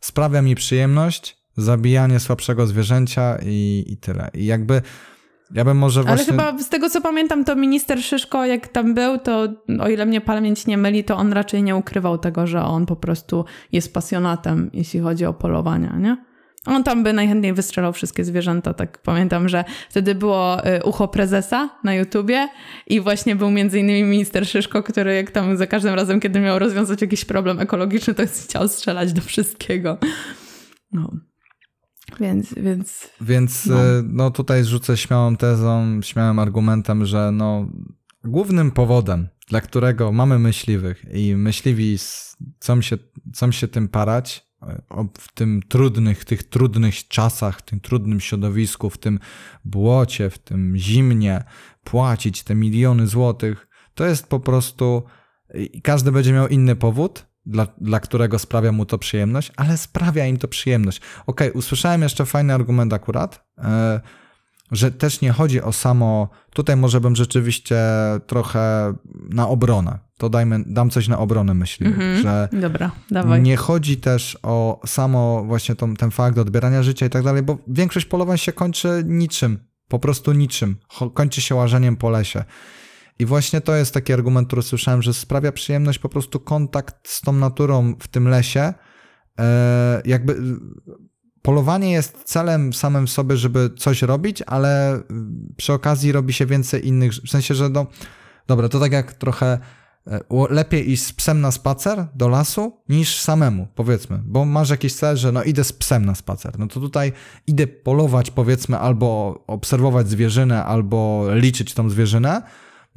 sprawia mi przyjemność, zabijanie słabszego zwierzęcia i, i tyle. I jakby ja bym może właśnie... Ale chyba z tego co pamiętam, to minister Szyszko, jak tam był, to o ile mnie pamięć nie myli, to on raczej nie ukrywał tego, że on po prostu jest pasjonatem, jeśli chodzi o polowania, nie? On tam by najchętniej wystrzelał wszystkie zwierzęta, tak pamiętam, że wtedy było y, ucho prezesa na YouTubie i właśnie był między innymi minister Szyszko, który jak tam za każdym razem, kiedy miał rozwiązać jakiś problem ekologiczny, to chciał strzelać do wszystkiego. No. Więc, więc... Więc No. no. no tutaj rzucę śmiałą tezą, śmiałym argumentem, że no głównym powodem, dla którego mamy myśliwych i myśliwi chcą się, chcą się tym parać, w tym trudnych, tych trudnych czasach, w tym trudnym środowisku, w tym błocie, w tym zimnie, płacić te miliony złotych, to jest po prostu każdy będzie miał inny powód, dla, dla którego sprawia mu to przyjemność, ale sprawia im to przyjemność. Okej, usłyszałem jeszcze fajny argument akurat, e, że też nie chodzi o samo. Tutaj może bym rzeczywiście trochę na obronę. To dajmy, dam coś na obronę myśliwych, Mhm. że Dobra, dawaj. nie chodzi też o samo właśnie tą, ten fakt odbierania życia i tak dalej, bo większość polowań się kończy niczym, po prostu niczym. Kończy się łażeniem po lesie. I właśnie to jest taki argument, który słyszałem, że sprawia przyjemność po prostu kontakt z tą naturą w tym lesie. E, jakby y, polowanie jest celem samym sobie, żeby coś robić, ale y, przy okazji robi się więcej innych, w sensie, że no, dobra, to tak jak trochę e, lepiej iść z psem na spacer do lasu niż samemu, powiedzmy, bo masz jakiś cel, że no idę z psem na spacer, no to tutaj idę polować, powiedzmy, albo obserwować zwierzynę, albo liczyć tą zwierzynę,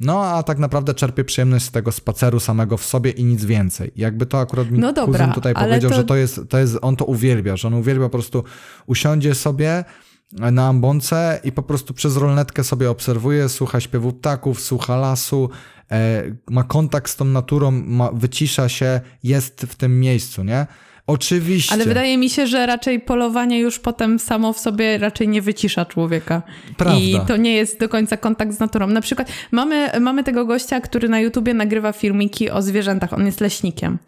no a tak naprawdę czerpię przyjemność z tego spaceru samego w sobie i nic więcej. Jakby to akurat mi No dobra, kuzyn tutaj powiedział, to- że to jest, to jest, on to uwielbia, że on uwielbia po prostu usiądzie sobie na ambonce i po prostu przez rolnetkę sobie obserwuje, słucha śpiewu ptaków, słucha lasu, e, ma kontakt z tą naturą, ma, wycisza się, jest w tym miejscu, nie? Oczywiście. Ale wydaje mi się, że raczej polowanie już potem samo w sobie raczej nie wycisza człowieka. Prawda. I to nie jest do końca kontakt z naturą. Na przykład mamy, mamy tego gościa, który na YouTubie nagrywa filmiki o zwierzętach. On jest leśnikiem.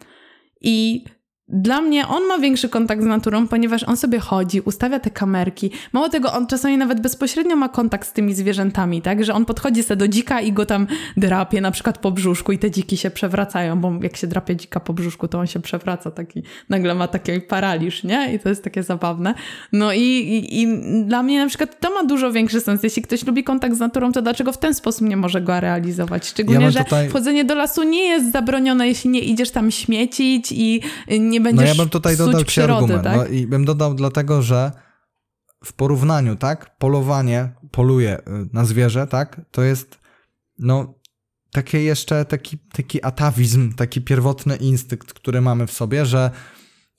I dla mnie on ma większy kontakt z naturą, ponieważ on sobie chodzi, ustawia te kamerki. Mało tego, on czasami nawet bezpośrednio ma kontakt z tymi zwierzętami, tak? Że on podchodzi sobie do dzika i go tam drapie, na przykład po brzuszku i te dziki się przewracają, bo jak się drapie dzika po brzuszku, to on się przewraca taki, nagle ma taki paraliż, nie? I to jest takie zabawne. No i, i, i dla mnie na przykład to ma dużo większy sens. Jeśli ktoś lubi kontakt z naturą, to dlaczego w ten sposób nie może go realizować? Szczególnie, że tutaj- wchodzenie do lasu nie jest zabronione, jeśli nie idziesz tam śmiecić i nie No będziesz ja bym tutaj dodał przyrody, argument. tak? No i bym dodał dlatego, że w porównaniu, tak, polowanie, poluje y, na zwierzę, tak, to jest no takie jeszcze taki, taki atawizm, taki pierwotny instynkt, który mamy w sobie, że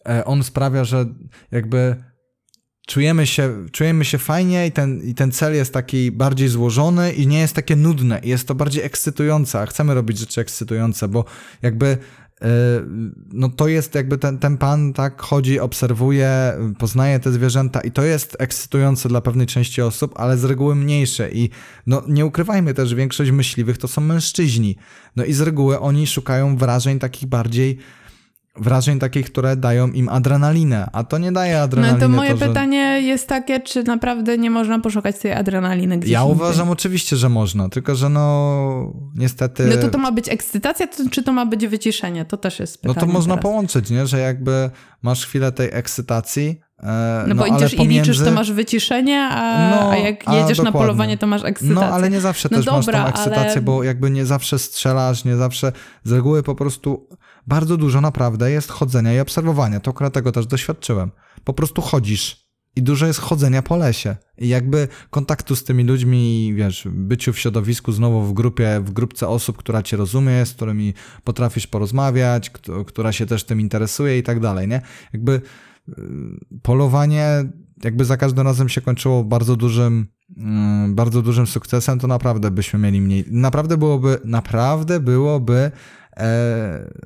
e, on sprawia, że jakby czujemy się, czujemy się fajnie i ten, i ten cel jest taki bardziej złożony i nie jest takie nudne. I jest to bardziej ekscytujące, a chcemy robić rzeczy ekscytujące, bo jakby no to jest jakby ten, ten pan tak chodzi, obserwuje, poznaje te zwierzęta i to jest ekscytujące dla pewnej części osób, ale z reguły mniejsze i no nie ukrywajmy też, większość myśliwych to są mężczyźni. No i z reguły oni szukają wrażeń takich bardziej wrażeń takich, które dają im adrenalinę, a to nie daje No adrenaliny. to moje że... pytanie jest takie, czy naprawdę nie można poszukać tej adrenaliny gdzieś Ja uważam oczywiście, że można, tylko że no niestety... No to to ma być ekscytacja, to, czy to ma być wyciszenie? To też jest No pytanie to można teraz. połączyć, nie? Że jakby masz chwilę tej ekscytacji, e, No bo ale idziesz i pomiędzy... liczysz, to masz wyciszenie, a, No, a jak a jedziesz na dokładnie. polowanie, to masz ekscytację. No, ale nie zawsze No też masz dobra, tą ekscytację, ale- bo jakby nie zawsze strzelasz, nie zawsze z reguły po prostu bardzo dużo naprawdę jest chodzenia i obserwowania. To akurat tego też doświadczyłem. Po prostu chodzisz i dużo jest chodzenia po lesie. I jakby kontaktu z tymi ludźmi, wiesz, byciu w środowisku znowu w grupie, w grupce osób, która cię rozumie, z którymi potrafisz porozmawiać, kto- która się też tym interesuje i tak dalej, nie? Jakby y, polowanie jakby za każdym razem się kończyło bardzo dużym, mm, bardzo dużym sukcesem, to naprawdę byśmy mieli mniej. Naprawdę byłoby, naprawdę byłoby,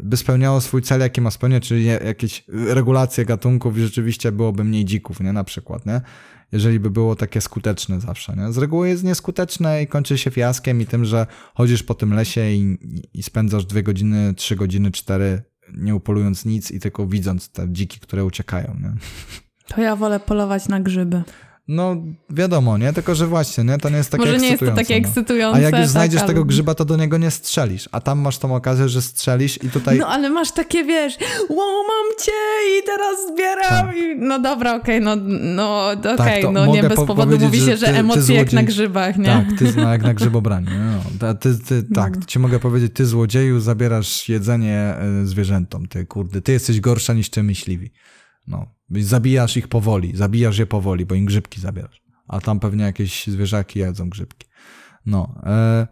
by spełniało swój cel, jaki ma spełniać, czyli jakieś regulacje gatunków i rzeczywiście byłoby mniej dzików, nie? Na przykład, nie? Jeżeli by było takie skuteczne zawsze, nie? Z reguły jest nieskuteczne i kończy się fiaskiem i tym, że chodzisz po tym lesie i, i spędzasz dwie godziny, trzy godziny, cztery nie upolując nic i tylko widząc te dziki, które uciekają, nie? To ja wolę polować na grzyby. No wiadomo, nie? Tylko, że właśnie, nie? To nie jest takie Może nie jest to takie no. ekscytujące. A jak już tak, znajdziesz ale- tego grzyba, to do niego nie strzelisz. A tam masz tą okazję, że strzelisz i tutaj... No ale masz takie, wiesz, mam cię i teraz zbieram i... No dobra, okej, no, no okej, Tak, to no nie bez po- powodu mówi się, że ty- ty emocje jak na grzybach, nie? Tak, ty no, jak na grzybobranie. No, ty, ty, tak, ci mogę powiedzieć, ty złodzieju zabierasz jedzenie y, zwierzętom. Ty kurde, ty jesteś gorsza niż ty myśliwi. No, zabijasz ich powoli, zabijasz je powoli, bo im grzybki zabierasz. A tam pewnie jakieś zwierzaki jedzą grzybki. No, e,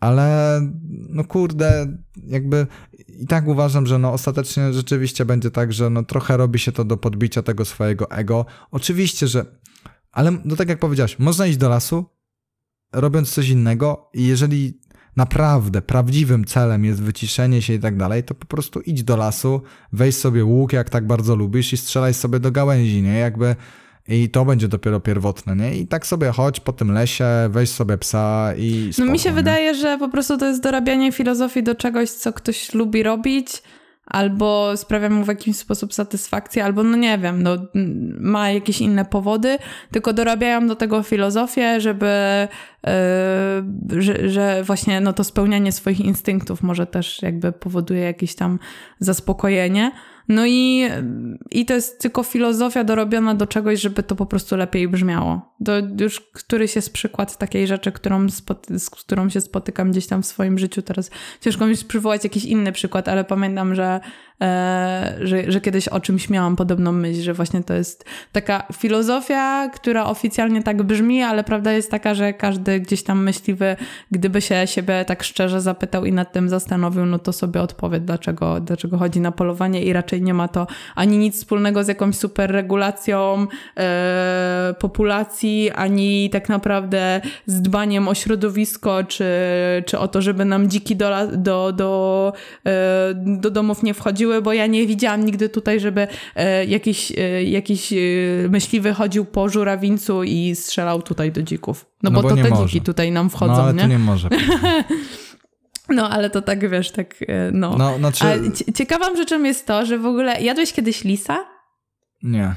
ale no kurde, jakby i tak uważam, że no ostatecznie rzeczywiście będzie tak, że no trochę robi się to do podbicia tego swojego ego. Oczywiście, że ale no tak jak powiedziałeś, można iść do lasu, robiąc coś innego i jeżeli naprawdę prawdziwym celem jest wyciszenie się i tak dalej, to po prostu idź do lasu, weź sobie łuk, jak tak bardzo lubisz i strzelaj sobie do gałęzi, nie? Jakby i to będzie dopiero pierwotne, nie? I tak sobie chodź po tym lesie, weź sobie psa i No spoko, mi się nie? wydaje, że po prostu to jest dorabianie filozofii do czegoś, co ktoś lubi robić, albo sprawia mu w jakiś sposób satysfakcję, albo no nie wiem, no, ma jakieś inne powody, tylko dorabiają do tego filozofię, żeby, yy, że, że właśnie no to spełnianie swoich instynktów może też jakby powoduje jakieś tam zaspokojenie. No i, i to jest tylko filozofia dorobiona do czegoś, żeby to po prostu lepiej brzmiało. To już któryś jest przykład takiej rzeczy, którą z którą się spotykam gdzieś tam w swoim życiu. Teraz ciężko mi przywołać jakiś inny przykład, ale pamiętam, że, że, że kiedyś o czymś miałam podobną myśl, że właśnie to jest taka filozofia, która oficjalnie tak brzmi, ale prawda jest taka, że każdy gdzieś tam myśliwy, gdyby się siebie tak szczerze zapytał i nad tym zastanowił, no to sobie odpowie, dlaczego, dlaczego chodzi na polowanie i raczej nie ma to ani nic wspólnego z jakąś super regulacją e, populacji, ani tak naprawdę z dbaniem o środowisko, czy, czy o to, żeby nam dziki do, do, do, e, do domów nie wchodziły, bo ja nie widziałam nigdy tutaj, żeby e, jakiś, e, jakiś e, myśliwy chodził po żurawińcu i strzelał tutaj do dzików. No, No bo, bo to te może. dziki tutaj nam wchodzą, No ale nie? to nie może. No ale to tak, wiesz, tak, no. No, znaczy, ciekawą rzeczą jest to, że w ogóle jadłeś kiedyś lisa? nie.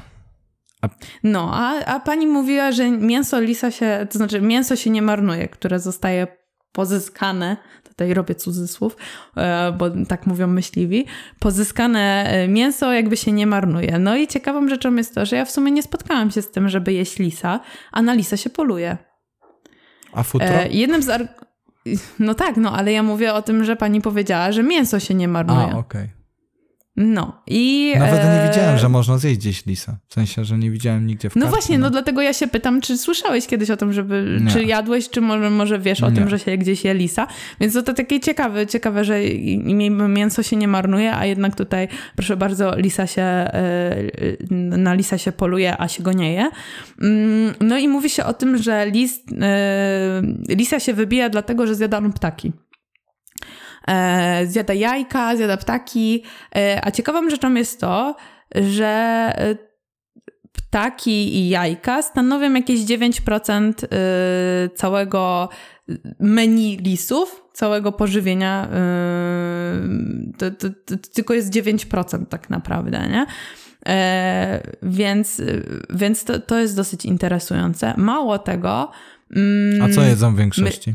No, a, a pani mówiła, że mięso lisa się, to znaczy mięso się nie marnuje, które zostaje pozyskane, tutaj robię cudzysłów, e, bo tak mówią myśliwi, pozyskane e, mięso jakby się nie marnuje. No i ciekawą rzeczą jest to, że ja w sumie nie spotkałam się z tym, żeby jeść lisa, a na lisa się poluje. A futro? E, jednym z... Ar- no tak, no ale ja mówię o tym, że pani powiedziała, że mięso się nie marnuje. A, okej. No i... Nawet nie e, widziałem, że można zjeść gdzieś lisa. W sensie, że nie widziałem nigdzie w No właśnie, no dlatego ja się pytam, czy słyszałeś kiedyś o tym, żeby, Nie. czy jadłeś, czy może, może wiesz o Nie. tym, że się gdzieś je lisa. Więc to, to takie ciekawe, ciekawe, że mięso się nie marnuje, a jednak tutaj, proszę bardzo, lisa się, e, na lisa się poluje, a się go nie je. Mm, No i mówi się o tym, że lis, e, lisa się wybija dlatego, że zjadano ptaki. E, zjada jajka, zjada ptaki, e, a ciekawą rzeczą jest to, że e, ptaki i jajka stanowią jakieś 9% y, całego menu lisów, całego pożywienia. To, to, to tylko jest 9% tak naprawdę, nie? Więc więc to, to jest dosyć interesujące. Mało tego. mm, A co jedzą w większości?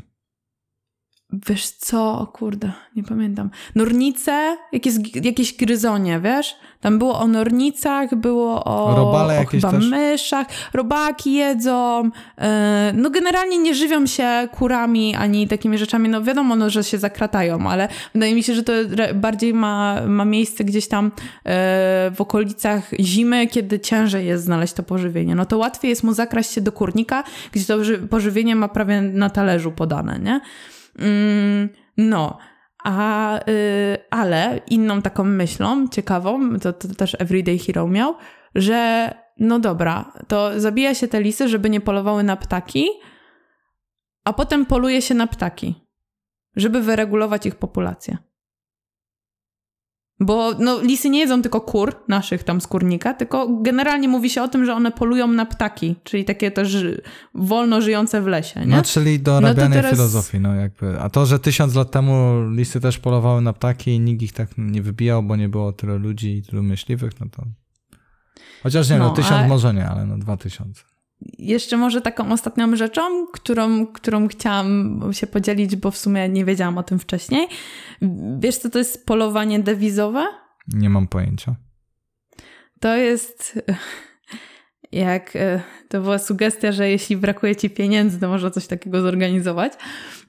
Wiesz co, o kurde, nie pamiętam. Nornice, jakieś, jakieś gryzonie, wiesz? Tam było o nornicach, było o, Robale o chyba też? myszach, robaki jedzą. e, No generalnie nie żywią się kurami ani takimi rzeczami. No wiadomo, no, że się zakratają, ale wydaje mi się, że to bardziej ma, ma miejsce gdzieś tam e, w okolicach zimy, kiedy ciężej jest znaleźć to pożywienie. No to łatwiej jest mu zakraść się do kurnika, gdzie to ży- pożywienie ma prawie na talerzu podane, nie? Mm, no, a, y, ale inną taką myślą ciekawą, to, to też Everyday Hero miał, że no dobra, to zabija się te lisy, żeby nie polowały na ptaki, a potem poluje się na ptaki, żeby wyregulować ich populację. Bo no, lisy nie jedzą tylko kur, naszych tam z kurnika, tylko generalnie mówi się o tym, że one polują na ptaki, czyli takie też wolno żyjące w lesie, nie? No, czyli do No teraz- filozofii, no jakby. A to, że tysiąc lat temu lisy też polowały na ptaki i nikt ich tak nie wybijał, bo nie było tyle ludzi i tylu myśliwych, no to... Chociaż nie, no, No, tysiąc może nie, ale no dwa tysiące. Jeszcze może taką ostatnią rzeczą, którą, którą chciałam się podzielić, bo w sumie nie wiedziałam o tym wcześniej. Wiesz, co to jest polowanie dewizowe? Nie mam pojęcia. To jest jak e, to była sugestia, że jeśli brakuje ci pieniędzy, to można coś takiego zorganizować.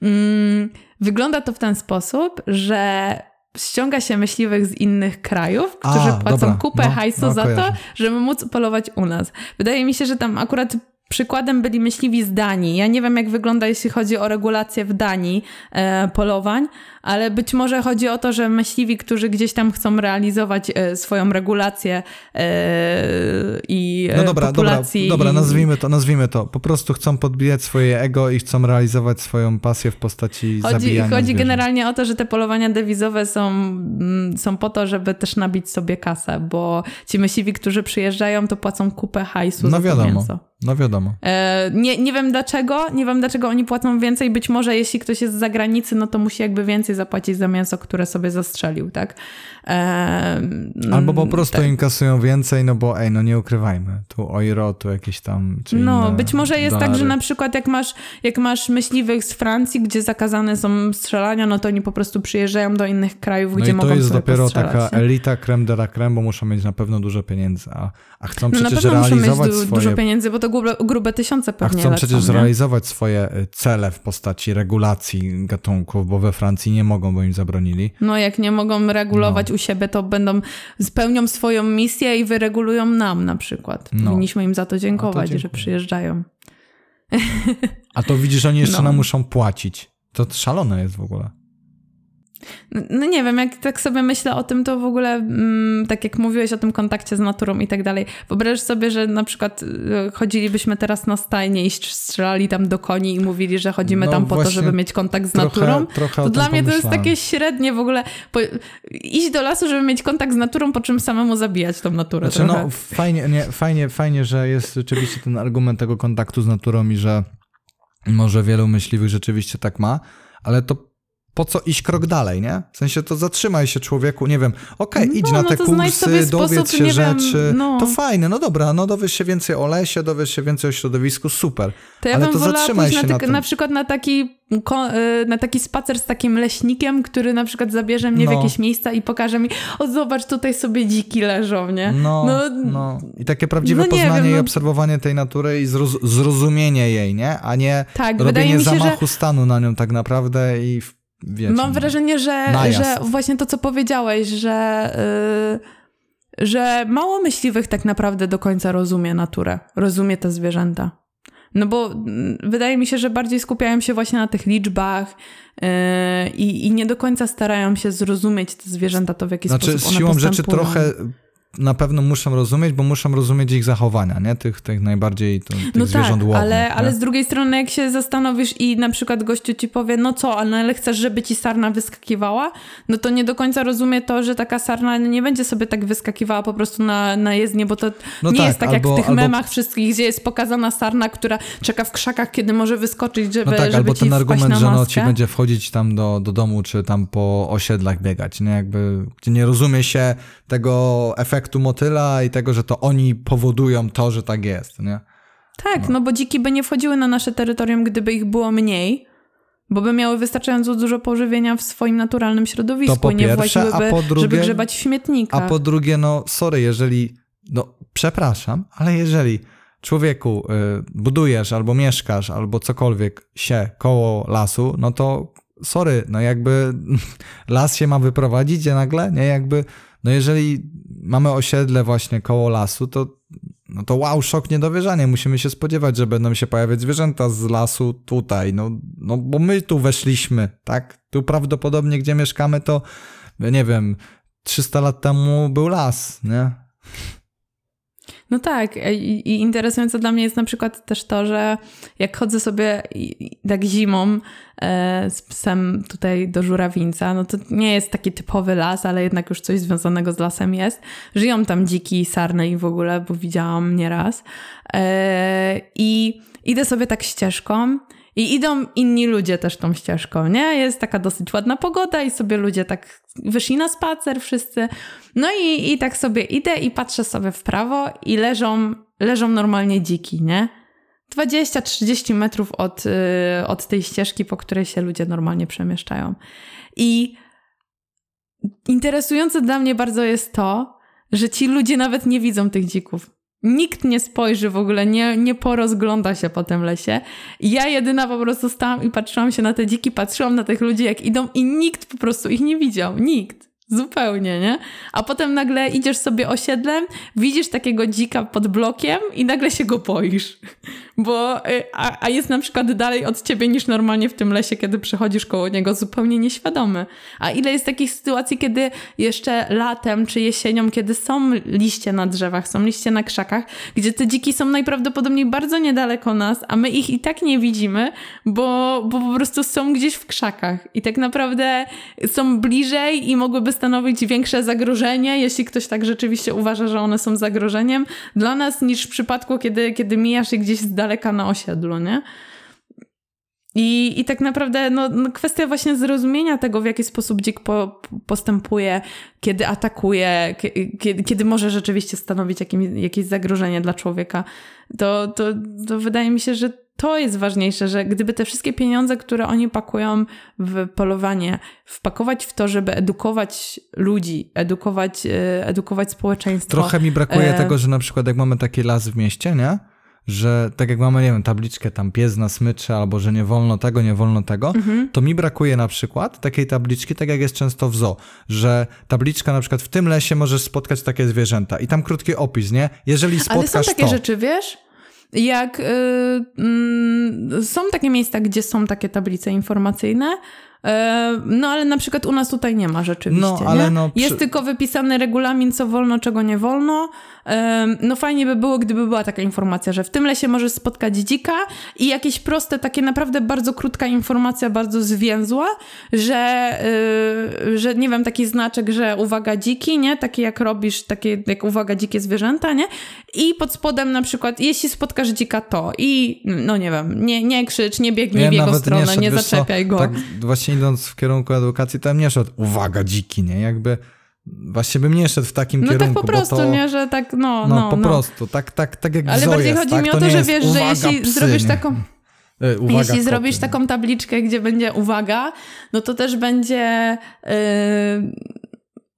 Mm, wygląda to w ten sposób, że ściąga się myśliwych z innych krajów, którzy A, płacą dobra. kupę No, hajsu no, za kojarzę. to, żeby móc polować u nas. Wydaje mi się, że tam akurat przykładem byli myśliwi z Danii. Ja nie wiem, jak wygląda, jeśli chodzi o regulację w Danii e, polowań, ale być może chodzi o to, że myśliwi, którzy gdzieś tam chcą realizować e, swoją regulację e, i No dobra, dobra, populacji. dobra, i- nazwijmy to, nazwijmy to. Po prostu chcą podbijać swoje ego i chcą realizować swoją pasję w postaci Chodzi, zabijania chodzi zwierząt. generalnie o to, że te polowania dewizowe są, mm, są po to, żeby też nabić sobie kasę, bo ci myśliwi, którzy przyjeżdżają, to płacą kupę hajsu No za to wiadomo, mięso. No wiadomo. E, nie, nie wiem dlaczego, nie wiem dlaczego oni płacą więcej. Być może jeśli ktoś jest z zagranicy, no to musi jakby więcej zapłacić za mięso, które sobie zastrzelił, tak? E, Albo po mm, prostu tak. inkasują więcej, no bo ej, no nie ukrywajmy. Tu euro, tu jakieś tam... No, być może jest tak, że na przykład jak masz, jak masz myśliwych z Francji, gdzie zakazane są strzelania, no to oni po prostu przyjeżdżają do innych krajów, No gdzie i to mogą jest dopiero taka nie? elita creme de la creme, bo muszą mieć na pewno dużo pieniędzy, a, a chcą No na przecież pewno muszą mieć du- swoje... dużo pieniędzy, bo to grube, grube tysiące A pewnie chcą lecą, przecież nie? realizować swoje y, cele w postaci regulacji gatunków, bo we Francji nie mogą, bo im zabronili. No jak nie mogą regulować No. u siebie, to będą, spełnią swoją misję i wyregulują nam na przykład. No. Powinniśmy im za to dziękować, że dziękuję. przyjeżdżają. A to widzisz, oni jeszcze No. nam muszą płacić. To szalone jest w ogóle. No nie wiem, jak tak sobie myślę o tym, to w ogóle, mm, tak jak mówiłeś o tym kontakcie z naturą i tak dalej, wyobraź sobie, że na przykład y, chodzilibyśmy teraz na stajnie i strzelali tam do koni i mówili, że chodzimy No tam po to, żeby mieć kontakt z trochę- naturą. trochę to dla mnie to jest takie średnie w ogóle. Po, iść do lasu, żeby mieć kontakt z naturą, po czym samemu zabijać tą naturę. Znaczy, trochę. no, fajnie, nie, fajnie, fajnie, że jest rzeczywiście ten argument tego kontaktu z naturą i że może wielu myśliwych rzeczywiście tak ma, ale to po co iść krok dalej, nie? W sensie to zatrzymaj się człowieku, nie wiem, okej, No, idź na no te znajdź sobie kursy, dowiedz sposób, się nie wiem, rzeczy, no. to fajne, no dobra, no dowiesz się więcej o lesie, dowiesz się więcej o środowisku, super. To ja ale to zatrzymaj się na, na tym. na przykład na taki, y, na taki spacer z takim leśnikiem, który na przykład zabierze mnie w No. jakieś miejsca i pokaże mi, o zobacz, tutaj sobie dziki leżą, nie? No, no, No, I takie prawdziwe nie poznanie wiem, i obserwowanie tej natury i zroz- zrozumienie jej, nie? A nie Tak, robienie mi się, że zamachu stanu na nią tak naprawdę i w- wiecie. mam no. wrażenie, że, Najazd. że właśnie to, co powiedziałeś, że, y, że mało myśliwych tak naprawdę do końca rozumie naturę, rozumie te zwierzęta. No bo mm, wydaje mi się, że bardziej skupiają się właśnie na tych liczbach yy, i, nie do końca starają się zrozumieć te zwierzęta, to w jaki Znaczy, sposób one siłą rzeczy postępują. trochę na pewno muszą rozumieć, bo muszą rozumieć ich zachowania, nie? Tych, tych najbardziej tu, tych No zwierząt tak, łownych. ale, nie? ale z drugiej strony, jak się zastanowisz i na przykład gościu ci powie, no co, ale, ale chcesz, żeby ci sarna wyskakiwała, no to nie do końca rozumie to, że taka sarna nie będzie sobie tak wyskakiwała po prostu na, na jezdnię, bo to No nie tak, jest tak albo- jak w tych albo- memach wszystkich, gdzie jest pokazana sarna, która czeka w krzakach, kiedy może wyskoczyć, żeby, No tak, żeby albo ten argument, że no, ci będzie wchodzić tam do, do domu, czy tam po osiedlach biegać, nie? Jakby, gdzie nie rozumie się tego efektu motyla i tego, że to oni powodują to, że tak jest, nie? Tak, no. bo dziki by nie wchodziły na nasze terytorium, gdyby ich było mniej, bo by miały wystarczająco dużo pożywienia w swoim naturalnym środowisku To po nie pierwsze, a po drugie- żeby grzebać w śmietnikach. A po drugie, no sorry, jeżeli, no przepraszam, ale jeżeli człowieku y, budujesz albo mieszkasz, albo cokolwiek się koło lasu, no to sorry, no jakby las się ma wyprowadzić gdzie nagle, nie? Jakby, no jeżeli mamy osiedle właśnie koło lasu, to no to wow, szok, niedowierzanie. Musimy się spodziewać, że będą się pojawiać zwierzęta z lasu tutaj, no, no bo my tu weszliśmy, tak? Tu prawdopodobnie, gdzie mieszkamy, to nie wiem, 300 lat temu był las, nie? No tak, i, i interesujące dla mnie jest na przykład też to, że jak chodzę sobie tak zimą e, z psem tutaj do żurawińca, no to nie jest taki typowy las, ale jednak już coś związanego z lasem jest. Żyją tam dziki, sarny i w ogóle, bo widziałam nieraz. E, I idę sobie tak ścieżką i idą inni ludzie też tą ścieżką, nie? Jest taka dosyć ładna pogoda i sobie ludzie tak wyszli na spacer wszyscy. No i, i tak sobie idę i patrzę sobie w prawo i leżą, leżą normalnie dziki, nie? 20-30 metrów od, y, od tej ścieżki, po której się ludzie normalnie przemieszczają. I interesujące dla mnie bardzo jest to, że ci ludzie nawet nie widzą tych dzików. Nikt nie spojrzy w ogóle, nie, nie porozgląda się po tym lesie. Ja jedyna po prostu stałam i patrzyłam się na te dziki, patrzyłam na tych ludzi, jak idą i nikt po prostu ich nie widział. Nikt. Zupełnie, nie? A potem nagle idziesz sobie osiedlem, widzisz takiego dzika pod blokiem i nagle się go boisz. Bo, y, a, a jest na przykład dalej od ciebie niż normalnie w tym lesie, kiedy przechodzisz koło niego zupełnie nieświadomy. A ile jest takich sytuacji, kiedy jeszcze latem czy jesienią, kiedy są liście na drzewach, są liście na krzakach, gdzie te dziki są najprawdopodobniej bardzo niedaleko nas, a my ich i tak nie widzimy, bo, bo po prostu są gdzieś w krzakach. I tak naprawdę są bliżej i mogłyby stanowić większe zagrożenie, jeśli ktoś tak rzeczywiście uważa, że one są zagrożeniem dla nas, niż w przypadku, kiedy, kiedy mijasz je gdzieś z daleka na osiedlu, nie? I, I tak naprawdę no, no, kwestia właśnie zrozumienia tego, w jaki sposób dzik po, postępuje, kiedy atakuje, kiedy, kiedy może rzeczywiście stanowić jakim, jakieś zagrożenie dla człowieka, to, to, to wydaje mi się, że to jest ważniejsze, że gdyby te wszystkie pieniądze, które oni pakują w polowanie, wpakować w to, żeby edukować ludzi, edukować, e, edukować społeczeństwo. Trochę mi brakuje e... tego, że na przykład jak mamy takie lasy w mieście, nie? że tak jak mamy, nie wiem, tabliczkę tam pies na smyczy, albo że nie wolno tego, nie wolno tego, mhm. to mi brakuje na przykład takiej tabliczki, tak jak jest często w zoo, że tabliczka na przykład w tym lesie możesz spotkać takie zwierzęta i tam krótki opis, nie? Jeżeli spotkasz Ale są takie to, rzeczy, wiesz? Jak yy, yy, są takie miejsca, gdzie są takie tablice informacyjne, no ale na przykład u nas tutaj nie ma rzeczywiście. No, ale no, przy... Jest tylko wypisany regulamin, co wolno, czego nie wolno. E, no fajnie by było, gdyby była taka informacja, że w tym lesie możesz spotkać dzika i jakieś proste, takie naprawdę bardzo krótka informacja, bardzo zwięzła, że, yy, że nie wiem, taki znaczek, że uwaga dziki, nie? Taki jak robisz, takie jak uwaga dzikie zwierzęta, nie? I pod spodem na przykład, jeśli spotkasz dzika to i no nie wiem, nie, nie krzycz, nie biegnij ja w jego stronę, nie, nie zaczepiaj go. Tak właśnie idąc w kierunku edukacji, to nie szedł, uwaga, dziki, nie? Jakby właśnie bym nie szedł w takim no kierunku. No tak po prostu, to, nie, że tak, no, no. No, po prostu, tak, tak, tak jak Ale bardziej jest, chodzi tak? mi o to, że wiesz, że jeśli psy, zrobisz nie. taką... E, uwaga, Jeśli koty, zrobisz taką tabliczkę, gdzie będzie uwaga, no to też będzie yy,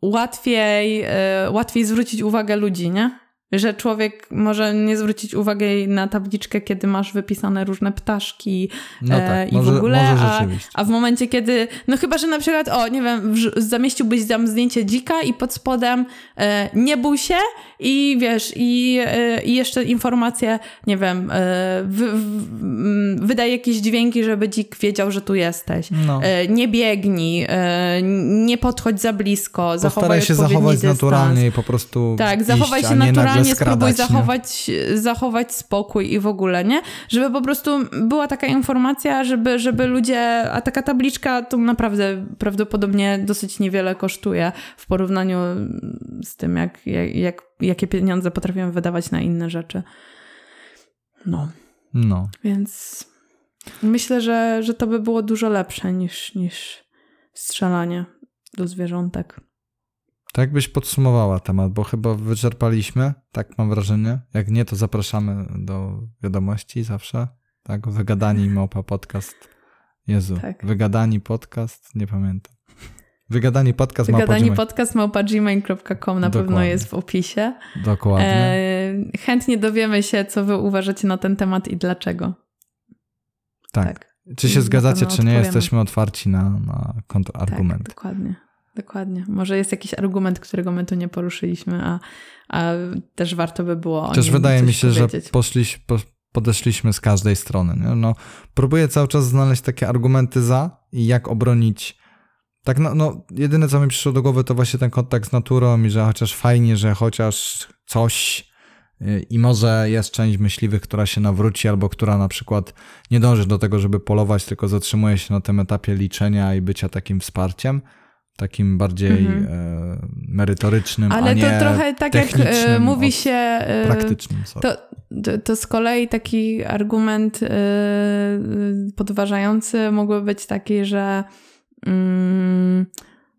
łatwiej, yy, łatwiej zwrócić uwagę ludzi, nie? Że człowiek może nie zwrócić uwagi na tabliczkę, kiedy masz wypisane różne ptaszki no tak, e, i może, w ogóle, a, a, w momencie, kiedy, no chyba, że na przykład, o, nie wiem, zamieściłbyś tam zdjęcie dzika i pod spodem e, nie bój się i wiesz, i, e, i jeszcze informacje, nie wiem, e, wy, w, wydaj jakieś dźwięki, żeby dzik wiedział, że tu jesteś. No. E, nie biegnij, nie podchodź za blisko, Postaraj zachowaj się zachować dystans. naturalnie i po prostu Tak, zachowaj iść, się naturalnie nie spróbuj zachować, zachować spokój i w ogóle, nie? Żeby po prostu była taka informacja, żeby, żeby ludzie, a taka tabliczka to naprawdę prawdopodobnie dosyć niewiele kosztuje w porównaniu z tym, jak, jak, jak jakie pieniądze potrafimy wydawać na inne rzeczy. No. No. Więc myślę, że, że to by było dużo lepsze niż, niż strzelanie do zwierzątek. Tak byś podsumowała temat, bo chyba wyczerpaliśmy, tak mam wrażenie. Jak nie, to zapraszamy do wiadomości zawsze. Tak, wygadani małpa podcast. Jezu, tak. wygadani podcast, nie pamiętam. Wygadani podcast Wygadani podcast małpa.gmail.com na pewno jest w opisie. Dokładnie. E, chętnie dowiemy się, co wy uważacie na ten temat i dlaczego. Tak. tak. Czy się zgadzacie, czy nie, jesteśmy otwarci na, na kontrargumenty. Tak, dokładnie. Dokładnie. Może jest jakiś argument, którego my tu nie poruszyliśmy, a, a też warto by było. Też wydaje mi się, powiedzieć. że poszliś, po, podeszliśmy z każdej strony. Nie? No, próbuję cały czas znaleźć takie argumenty za i jak obronić. Tak, no, no, jedyne co mi przyszło do głowy to właśnie ten kontakt z naturą i że chociaż fajnie, że chociaż coś y, i może jest część myśliwych, która się nawróci, albo która na przykład nie dąży do tego, żeby polować, tylko zatrzymuje się na tym etapie liczenia i bycia takim wsparciem takim bardziej mhm. e, merytorycznym, Ale a nie to trochę tak jak e, mówi się... E, praktycznym. To, to, to, z kolei taki argument e, podważający mógłby być taki, że mm,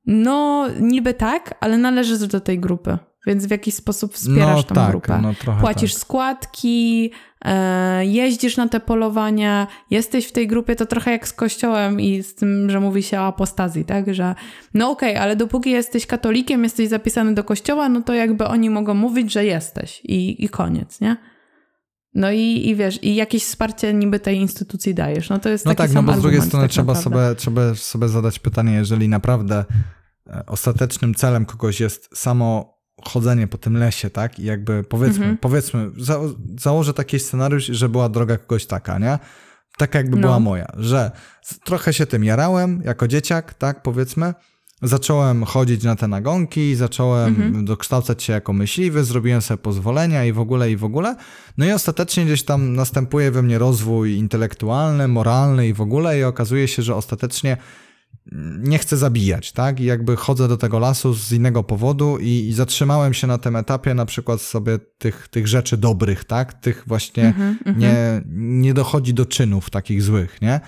no niby tak, ale należy do tej grupy. Więc w jakiś sposób wspierasz no, tą tak, grupę. No, Płacisz tak. składki, e, jeździsz na te polowania, jesteś w tej grupie, to trochę jak z kościołem i z tym, że mówi się o apostazji, tak? Że no okej, okay, ale dopóki jesteś katolikiem, jesteś zapisany do kościoła, no to jakby oni mogą mówić, że jesteś i, i koniec, nie? No i, i wiesz, i jakieś wsparcie niby tej instytucji dajesz. No to jest No tak, no bo z drugiej strony tak trzeba, naprawdę. sobie, trzeba sobie zadać pytanie, jeżeli naprawdę e, ostatecznym celem kogoś jest samo chodzenie po tym lesie, tak? I jakby powiedzmy, Mhm. powiedzmy, za, założę taki scenariusz, że była droga kogoś taka, nie? Taka jakby No. była moja, że trochę się tym jarałem jako dzieciak, tak powiedzmy. Zacząłem chodzić na te nagonki, zacząłem Mhm. dokształcać się jako myśliwy, zrobiłem sobie pozwolenia i w ogóle, i w ogóle. No i ostatecznie gdzieś tam następuje we mnie rozwój intelektualny, moralny i w ogóle i okazuje się, że ostatecznie nie chcę zabijać, tak? I jakby chodzę do tego lasu z innego powodu i, i zatrzymałem się na tym etapie na przykład sobie tych, tych rzeczy dobrych, tak? Tych właśnie Mhm, mhm. nie, nie dochodzi do czynów takich złych, nie?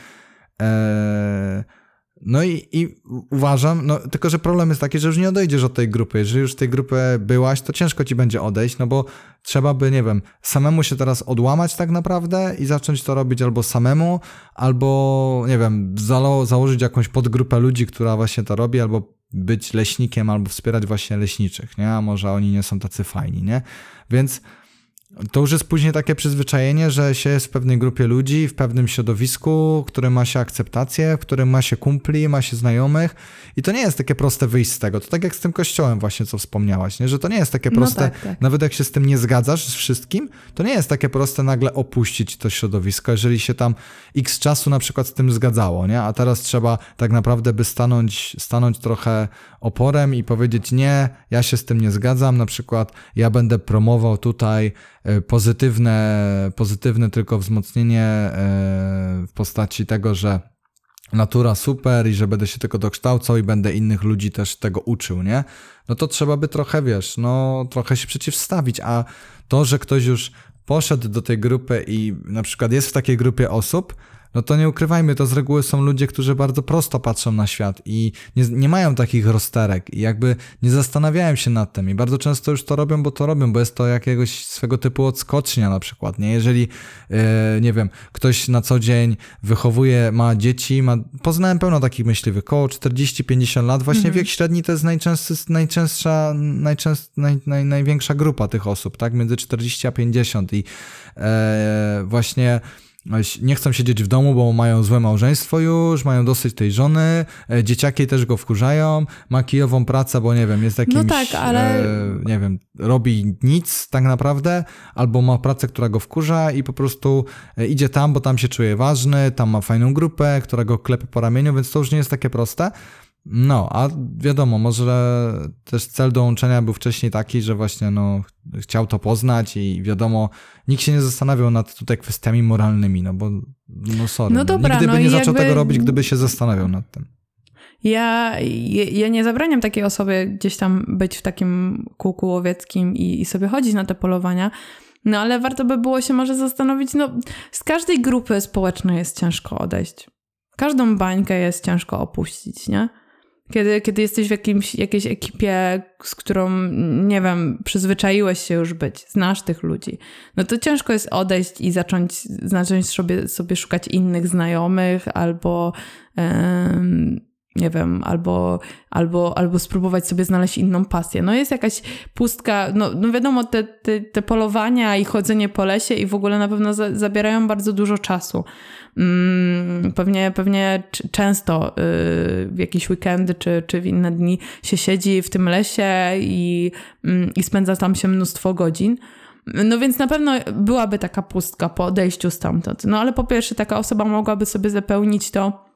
Eee, no i, i uważam, no tylko, że problem jest taki, że już nie odejdziesz od tej grupy. Jeżeli już w tej grupy byłaś, to ciężko ci będzie odejść, no bo trzeba by, nie wiem, samemu się teraz odłamać tak naprawdę i zacząć to robić albo samemu, albo, nie wiem, zalo- założyć jakąś podgrupę ludzi, która właśnie to robi, albo być leśnikiem, albo wspierać właśnie leśniczych, nie? A może oni nie są tacy fajni, nie? Więc to już jest później takie przyzwyczajenie, że się jest w pewnej grupie ludzi, w pewnym środowisku, w którym ma się akceptację, w którym ma się kumpli, ma się znajomych i to nie jest takie proste wyjść z tego. To tak jak z tym kościołem właśnie, co wspomniałaś, nie? że to nie jest takie No proste, tak, tak. nawet jak się z tym nie zgadzasz z wszystkim, to nie jest takie proste nagle opuścić to środowisko, jeżeli się tam x czasu na przykład z tym zgadzało, nie? A teraz trzeba tak naprawdę by stanąć, stanąć trochę oporem i powiedzieć nie, ja się z tym nie zgadzam, na przykład ja będę promował tutaj e, pozytywne, pozytywne tylko wzmocnienie e, w postaci tego, że natura super i że będę się tylko dokształcał i będę innych ludzi też tego uczył, nie? No to trzeba by trochę, wiesz, no trochę się przeciwstawić, a to, że ktoś już poszedł do tej grupy i na przykład jest w takiej grupie osób, no to nie ukrywajmy, to z reguły są ludzie, którzy bardzo prosto patrzą na świat i nie, nie mają takich rozterek i jakby nie zastanawiają się nad tym i bardzo często już to robią, bo to robią, bo jest to jakiegoś swego typu odskocznia na przykład, nie? Jeżeli, e, nie wiem, ktoś na co dzień wychowuje, ma dzieci, ma, poznałem pełno takich myśliwych, około 40-50 lat, właśnie wiek średni to jest najczęstszy, najczęstsza, najczęst, naj, naj, największa grupa tych osób, tak? Między 40 a 50 i e, właśnie nie chcą siedzieć w domu, bo mają złe małżeństwo już, mają dosyć tej żony, e, dzieciaki też go wkurzają, ma kijową pracę, bo nie wiem, jest jakimś, tak, ale- e, nie wiem, robi nic tak naprawdę, albo ma pracę, która go wkurza i po prostu e, idzie tam, bo tam się czuje ważny, tam ma fajną grupę, która go klepie po ramieniu, więc to już nie jest takie proste. No, a wiadomo, może też cel dołączenia był wcześniej taki, że właśnie no, ch- chciał to poznać i wiadomo, nikt się nie zastanawiał nad tutaj kwestiami moralnymi, no bo no sorry, No no dobra, nigdy by no nie i zaczął jakby- tego robić, gdyby się zastanawiał nad tym. Ja, ja, ja nie zabraniam takiej osobie gdzieś tam być w takim kółku łowieckim i, i sobie chodzić na te polowania, no ale warto by było się może zastanowić, no z każdej grupy społecznej jest ciężko odejść. Każdą bańkę jest ciężko opuścić, nie? Kiedy, kiedy jesteś w jakimś, jakiejś ekipie, z którą, nie wiem, przyzwyczaiłeś się już być, znasz tych ludzi, no to ciężko jest odejść i zacząć, zacząć sobie, sobie szukać innych znajomych albo, em, nie wiem, albo, albo, albo spróbować sobie znaleźć inną pasję. No jest jakaś pustka, no, no wiadomo, te, te, te polowania i chodzenie po lesie i w ogóle na pewno za, zabierają bardzo dużo czasu. Mm, pewnie, pewnie często y, w jakieś weekendy czy, czy w inne dni się siedzi w tym lesie i, mm, i spędza tam się mnóstwo godzin. No więc na pewno byłaby taka pustka po odejściu stamtąd. No ale po pierwsze taka osoba mogłaby sobie zapełnić to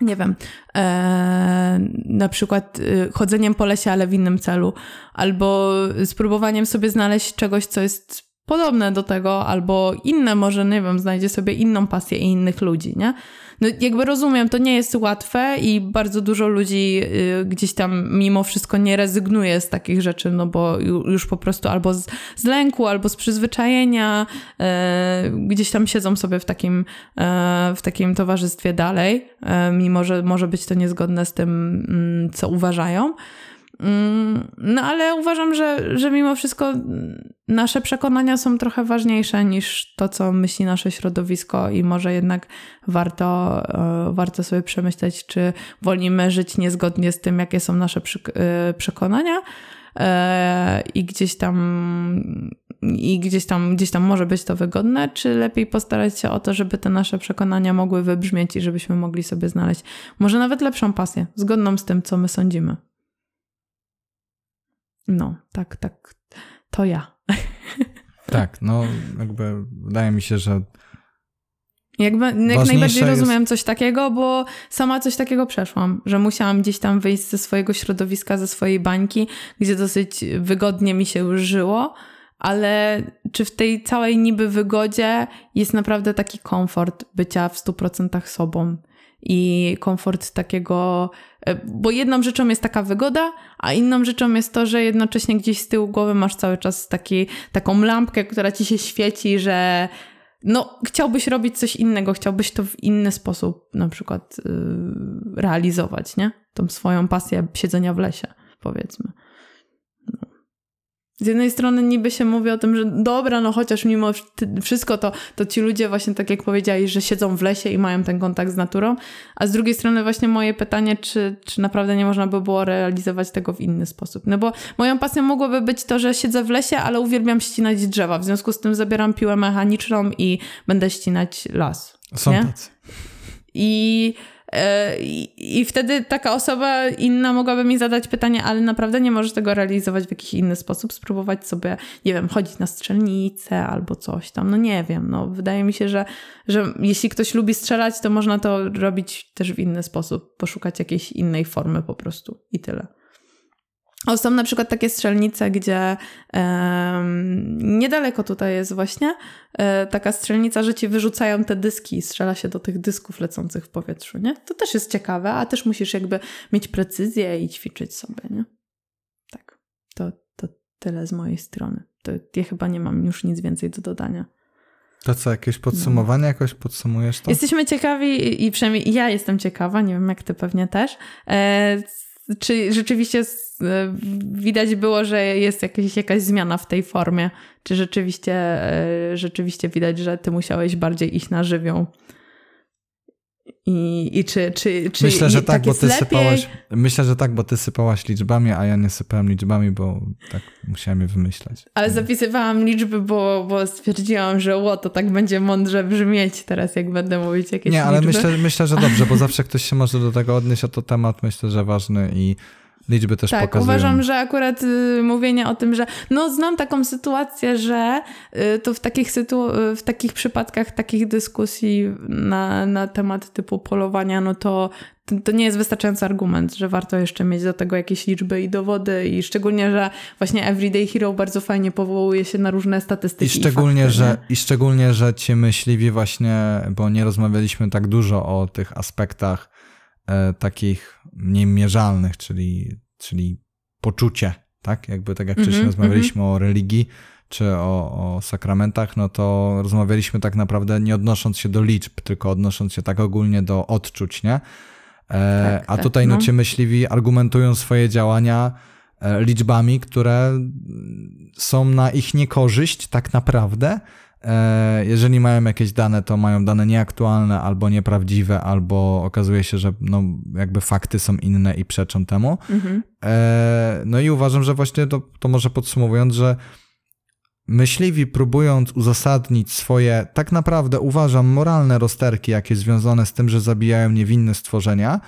nie wiem, e, na przykład e, chodzeniem po lesie, ale w innym celu, albo spróbowaniem sobie znaleźć czegoś, co jest podobne do tego, albo inne, może, nie wiem, znajdzie sobie inną pasję i innych ludzi, nie? No jakby rozumiem, to nie jest łatwe i bardzo dużo ludzi y, gdzieś tam mimo wszystko nie rezygnuje z takich rzeczy, no bo ju- już po prostu albo z, z lęku, albo z przyzwyczajenia e, gdzieś tam siedzą sobie w takim, e, w takim towarzystwie dalej, e, mimo że może być to niezgodne z tym, mm, co uważają. Mm, no ale uważam, że, że mimo wszystko nasze przekonania są trochę ważniejsze niż to, co myśli nasze środowisko i może jednak warto, e, warto sobie przemyśleć, czy wolimy żyć niezgodnie z tym, jakie są nasze e, przekonania e, i gdzieś tam i gdzieś tam, gdzieś tam może być to wygodne, czy lepiej postarać się o to, żeby te nasze przekonania mogły wybrzmieć i żebyśmy mogli sobie znaleźć może nawet lepszą pasję, zgodną z tym, co my sądzimy. No, tak, tak. To ja. Tak, no jakby wydaje mi się, że jakby, jak najbardziej rozumiem coś takiego, bo sama coś takiego przeszłam, że musiałam gdzieś tam wyjść ze swojego środowiska, ze swojej bańki, gdzie dosyć wygodnie mi się już żyło, ale czy w tej całej niby wygodzie jest naprawdę taki komfort bycia w 100% sobą i komfort takiego, e, bo jedną rzeczą jest taka wygoda, a inną rzeczą jest to, że jednocześnie gdzieś z tyłu głowy masz cały czas taki, taką lampkę, która ci się świeci, że no, chciałbyś robić coś innego, chciałbyś to w inny sposób na przykład yy, realizować, nie? Tą swoją pasję siedzenia w lesie, powiedzmy z jednej strony niby się mówi o tym, że dobra, no chociaż mimo wszystko to, to ci ludzie właśnie tak jak powiedzieli, że siedzą w lesie i mają ten kontakt z naturą, a z drugiej strony właśnie moje pytanie, czy, czy naprawdę nie można by było realizować tego w inny sposób. No bo moją pasją mogłoby być to, że siedzę w lesie, ale uwielbiam ścinać drzewa, w związku z tym zabieram piłę mechaniczną i będę ścinać las. Są nie? tacy. I I, wtedy taka osoba inna mogłaby mi zadać pytanie, ale naprawdę nie możesz tego realizować w jakiś inny sposób, spróbować sobie, nie wiem, chodzić na strzelnicę albo coś tam. No nie wiem, no wydaje mi się, że, że jeśli ktoś lubi strzelać, to można to robić też w inny sposób, poszukać jakiejś innej formy po prostu i tyle. O, są na przykład takie strzelnice, gdzie um, niedaleko tutaj jest właśnie e, taka strzelnica, że ci wyrzucają te dyski i strzela się do tych dysków lecących w powietrzu, nie? To też jest ciekawe, a też musisz jakby mieć precyzję i ćwiczyć sobie, nie? Tak, to, to tyle z mojej strony. To ja chyba nie mam już nic więcej do dodania. To co, jakieś podsumowanie, no. jakoś podsumujesz to? Jesteśmy ciekawi i przynajmniej ja jestem ciekawa, nie wiem jak ty pewnie też, e, czy rzeczywiście e, widać było, że jest jakaś, jakaś zmiana w tej formie? Czy rzeczywiście, e, rzeczywiście widać, że ty musiałeś bardziej iść na żywioł? I, i czy, czy, czy myślę, że tak, tak bo ty lepiej? sypałaś. Myślę, że tak, bo ty sypałaś liczbami, a ja nie sypałem liczbami, bo tak musiałem je wymyślać. Ale zapisywałam liczby, bo, bo stwierdziłam, że ło, to tak będzie mądrze brzmieć teraz, jak będę mówić jakieś Nie, ale liczby. myślę, myślę, że dobrze, bo zawsze ktoś się może do tego odnieść, a to temat myślę, że ważny i liczby też tak, pokazują. uważam, że akurat y, mówienie o tym, że no znam taką sytuację, że y, to w takich, sytu- w takich przypadkach, takich dyskusji na, na temat typu polowania, no to, to, to nie jest wystarczający argument, że warto jeszcze mieć do tego jakieś liczby i dowody i szczególnie, że właśnie Everyday Hero bardzo fajnie powołuje się na różne statystyki. I szczególnie, i fakty, że, i szczególnie, że ci myśliwi właśnie, bo nie rozmawialiśmy tak dużo o tych aspektach e, takich niemierzalnych, czyli, czyli poczucie, tak? Jakby tak jak wcześniej mm -hmm, rozmawialiśmy mm -hmm. o religii czy o, o sakramentach, no to rozmawialiśmy tak naprawdę nie odnosząc się do liczb, tylko odnosząc się tak ogólnie do odczuć, nie? E, tak, a tak, tutaj no. no ci myśliwi argumentują swoje działania e, liczbami, które są na ich niekorzyść tak naprawdę, jeżeli mają jakieś dane, to mają dane nieaktualne albo nieprawdziwe, albo okazuje się, że no, jakby fakty są inne i przeczą temu. Mhm. E, no i uważam, że właśnie to, to może podsumowując, że myśliwi próbując uzasadnić swoje, tak naprawdę uważam, moralne rozterki, jakie związane z tym, że zabijają niewinne stworzenia,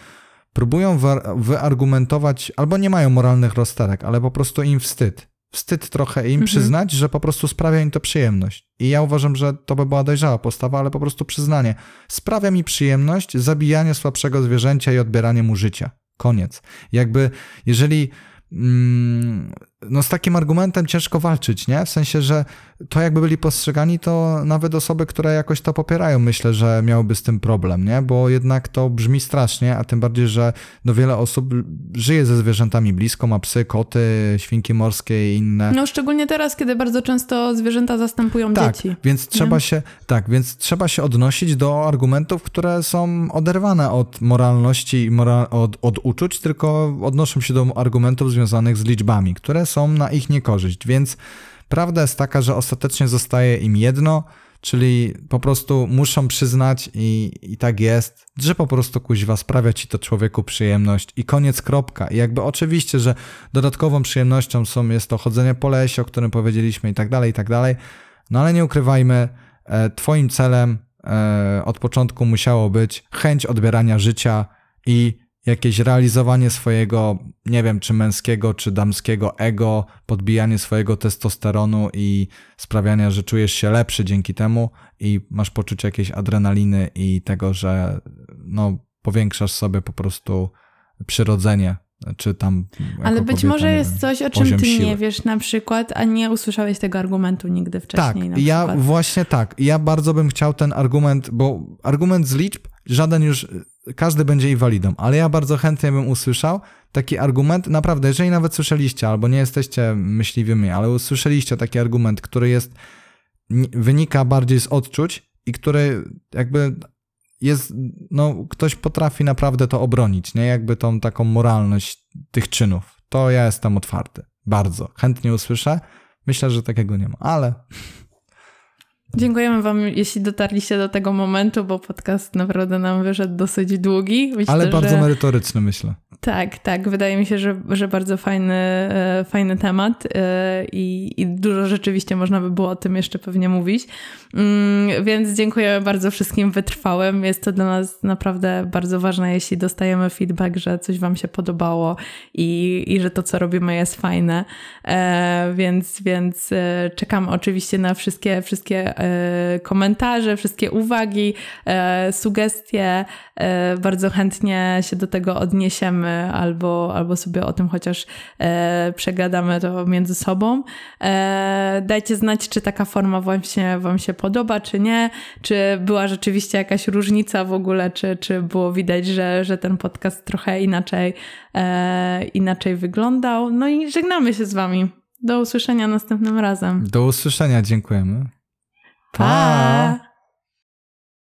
próbują wyargumentować, albo nie mają moralnych rozterek, ale po prostu im wstyd wstyd trochę im mhm. przyznać, że po prostu sprawia im to przyjemność. I ja uważam, że to by była dojrzała postawa, ale po prostu przyznanie. Sprawia mi przyjemność zabijanie słabszego zwierzęcia i odbieranie mu życia. Koniec. Jakby, jeżeli mm, no z takim argumentem ciężko walczyć, nie? W sensie, że to jakby byli postrzegani, to nawet osoby, które jakoś to popierają, myślę, że miałyby z tym problem, nie? Bo jednak to brzmi strasznie, a tym bardziej, że no wiele osób żyje ze zwierzętami blisko, ma psy, koty, świnki morskie i inne. No szczególnie teraz, kiedy bardzo często zwierzęta zastępują tak, dzieci. Więc trzeba się, tak, więc trzeba się odnosić do argumentów, które są oderwane od moralności i mora od, od uczuć, tylko odnoszą się do argumentów związanych z liczbami, które są na ich niekorzyść. Więc prawda jest taka, że ostatecznie zostaje im jedno, czyli po prostu muszą przyznać i, i tak jest, że po prostu kuźwa sprawia ci to człowieku przyjemność i koniec kropka. I jakby oczywiście, że dodatkową przyjemnością są, jest to chodzenie po lesie, o którym powiedzieliśmy i tak dalej, i tak dalej, no ale nie ukrywajmy, e, twoim celem e, od początku musiało być chęć odbierania życia i jakieś realizowanie swojego, nie wiem, czy męskiego, czy damskiego ego, podbijanie swojego testosteronu i sprawianie, że czujesz się lepszy dzięki temu i masz poczucie jakiejś adrenaliny i tego, że no, powiększasz sobie po prostu przyrodzenie czy tam. Ale być kobieta, może jest wiem, coś, o czym ty siły. nie wiesz na przykład, a nie usłyszałeś tego argumentu nigdy wcześniej. Tak, ja przykład. właśnie tak. Ja bardzo bym chciał ten argument, bo argument z liczb, żaden już, każdy będzie inwalidą, ale ja bardzo chętnie bym usłyszał taki argument, naprawdę, jeżeli nawet słyszeliście, albo nie jesteście myśliwymi, ale usłyszeliście taki argument, który jest, ni- wynika bardziej z odczuć i który jakby jest, no ktoś potrafi naprawdę to obronić, nie? Jakby tą taką moralność tych czynów. To ja jestem otwarty. Bardzo. Chętnie usłyszę. Myślę, że takiego nie ma, ale Dziękujemy Wam, jeśli dotarliście do tego momentu, bo podcast naprawdę nam wyszedł dosyć długi. Myślę, Ale bardzo że... merytoryczny, myślę. Tak, tak. Wydaje mi się, że, że bardzo fajny, e, fajny temat e, i, i dużo rzeczywiście można by było o tym jeszcze pewnie mówić. Mm, Więc dziękuję bardzo wszystkim wytrwałym. Jest to dla nas naprawdę bardzo ważne, jeśli dostajemy feedback, że coś Wam się podobało i, i że to, co robimy, jest fajne. E, Więc, więc czekam oczywiście na wszystkie, wszystkie komentarze, wszystkie uwagi, e, sugestie. E, Bardzo chętnie się do tego odniesiemy albo, albo sobie o tym chociaż przegadamy to między sobą. Dajcie znać, czy taka forma się, wam się podoba, czy nie. Czy była rzeczywiście jakaś różnica w ogóle, czy, czy było widać, że, że ten podcast trochę inaczej, inaczej wyglądał. No i żegnamy się z wami. Do usłyszenia następnym razem. Do usłyszenia, dziękujemy. Bye.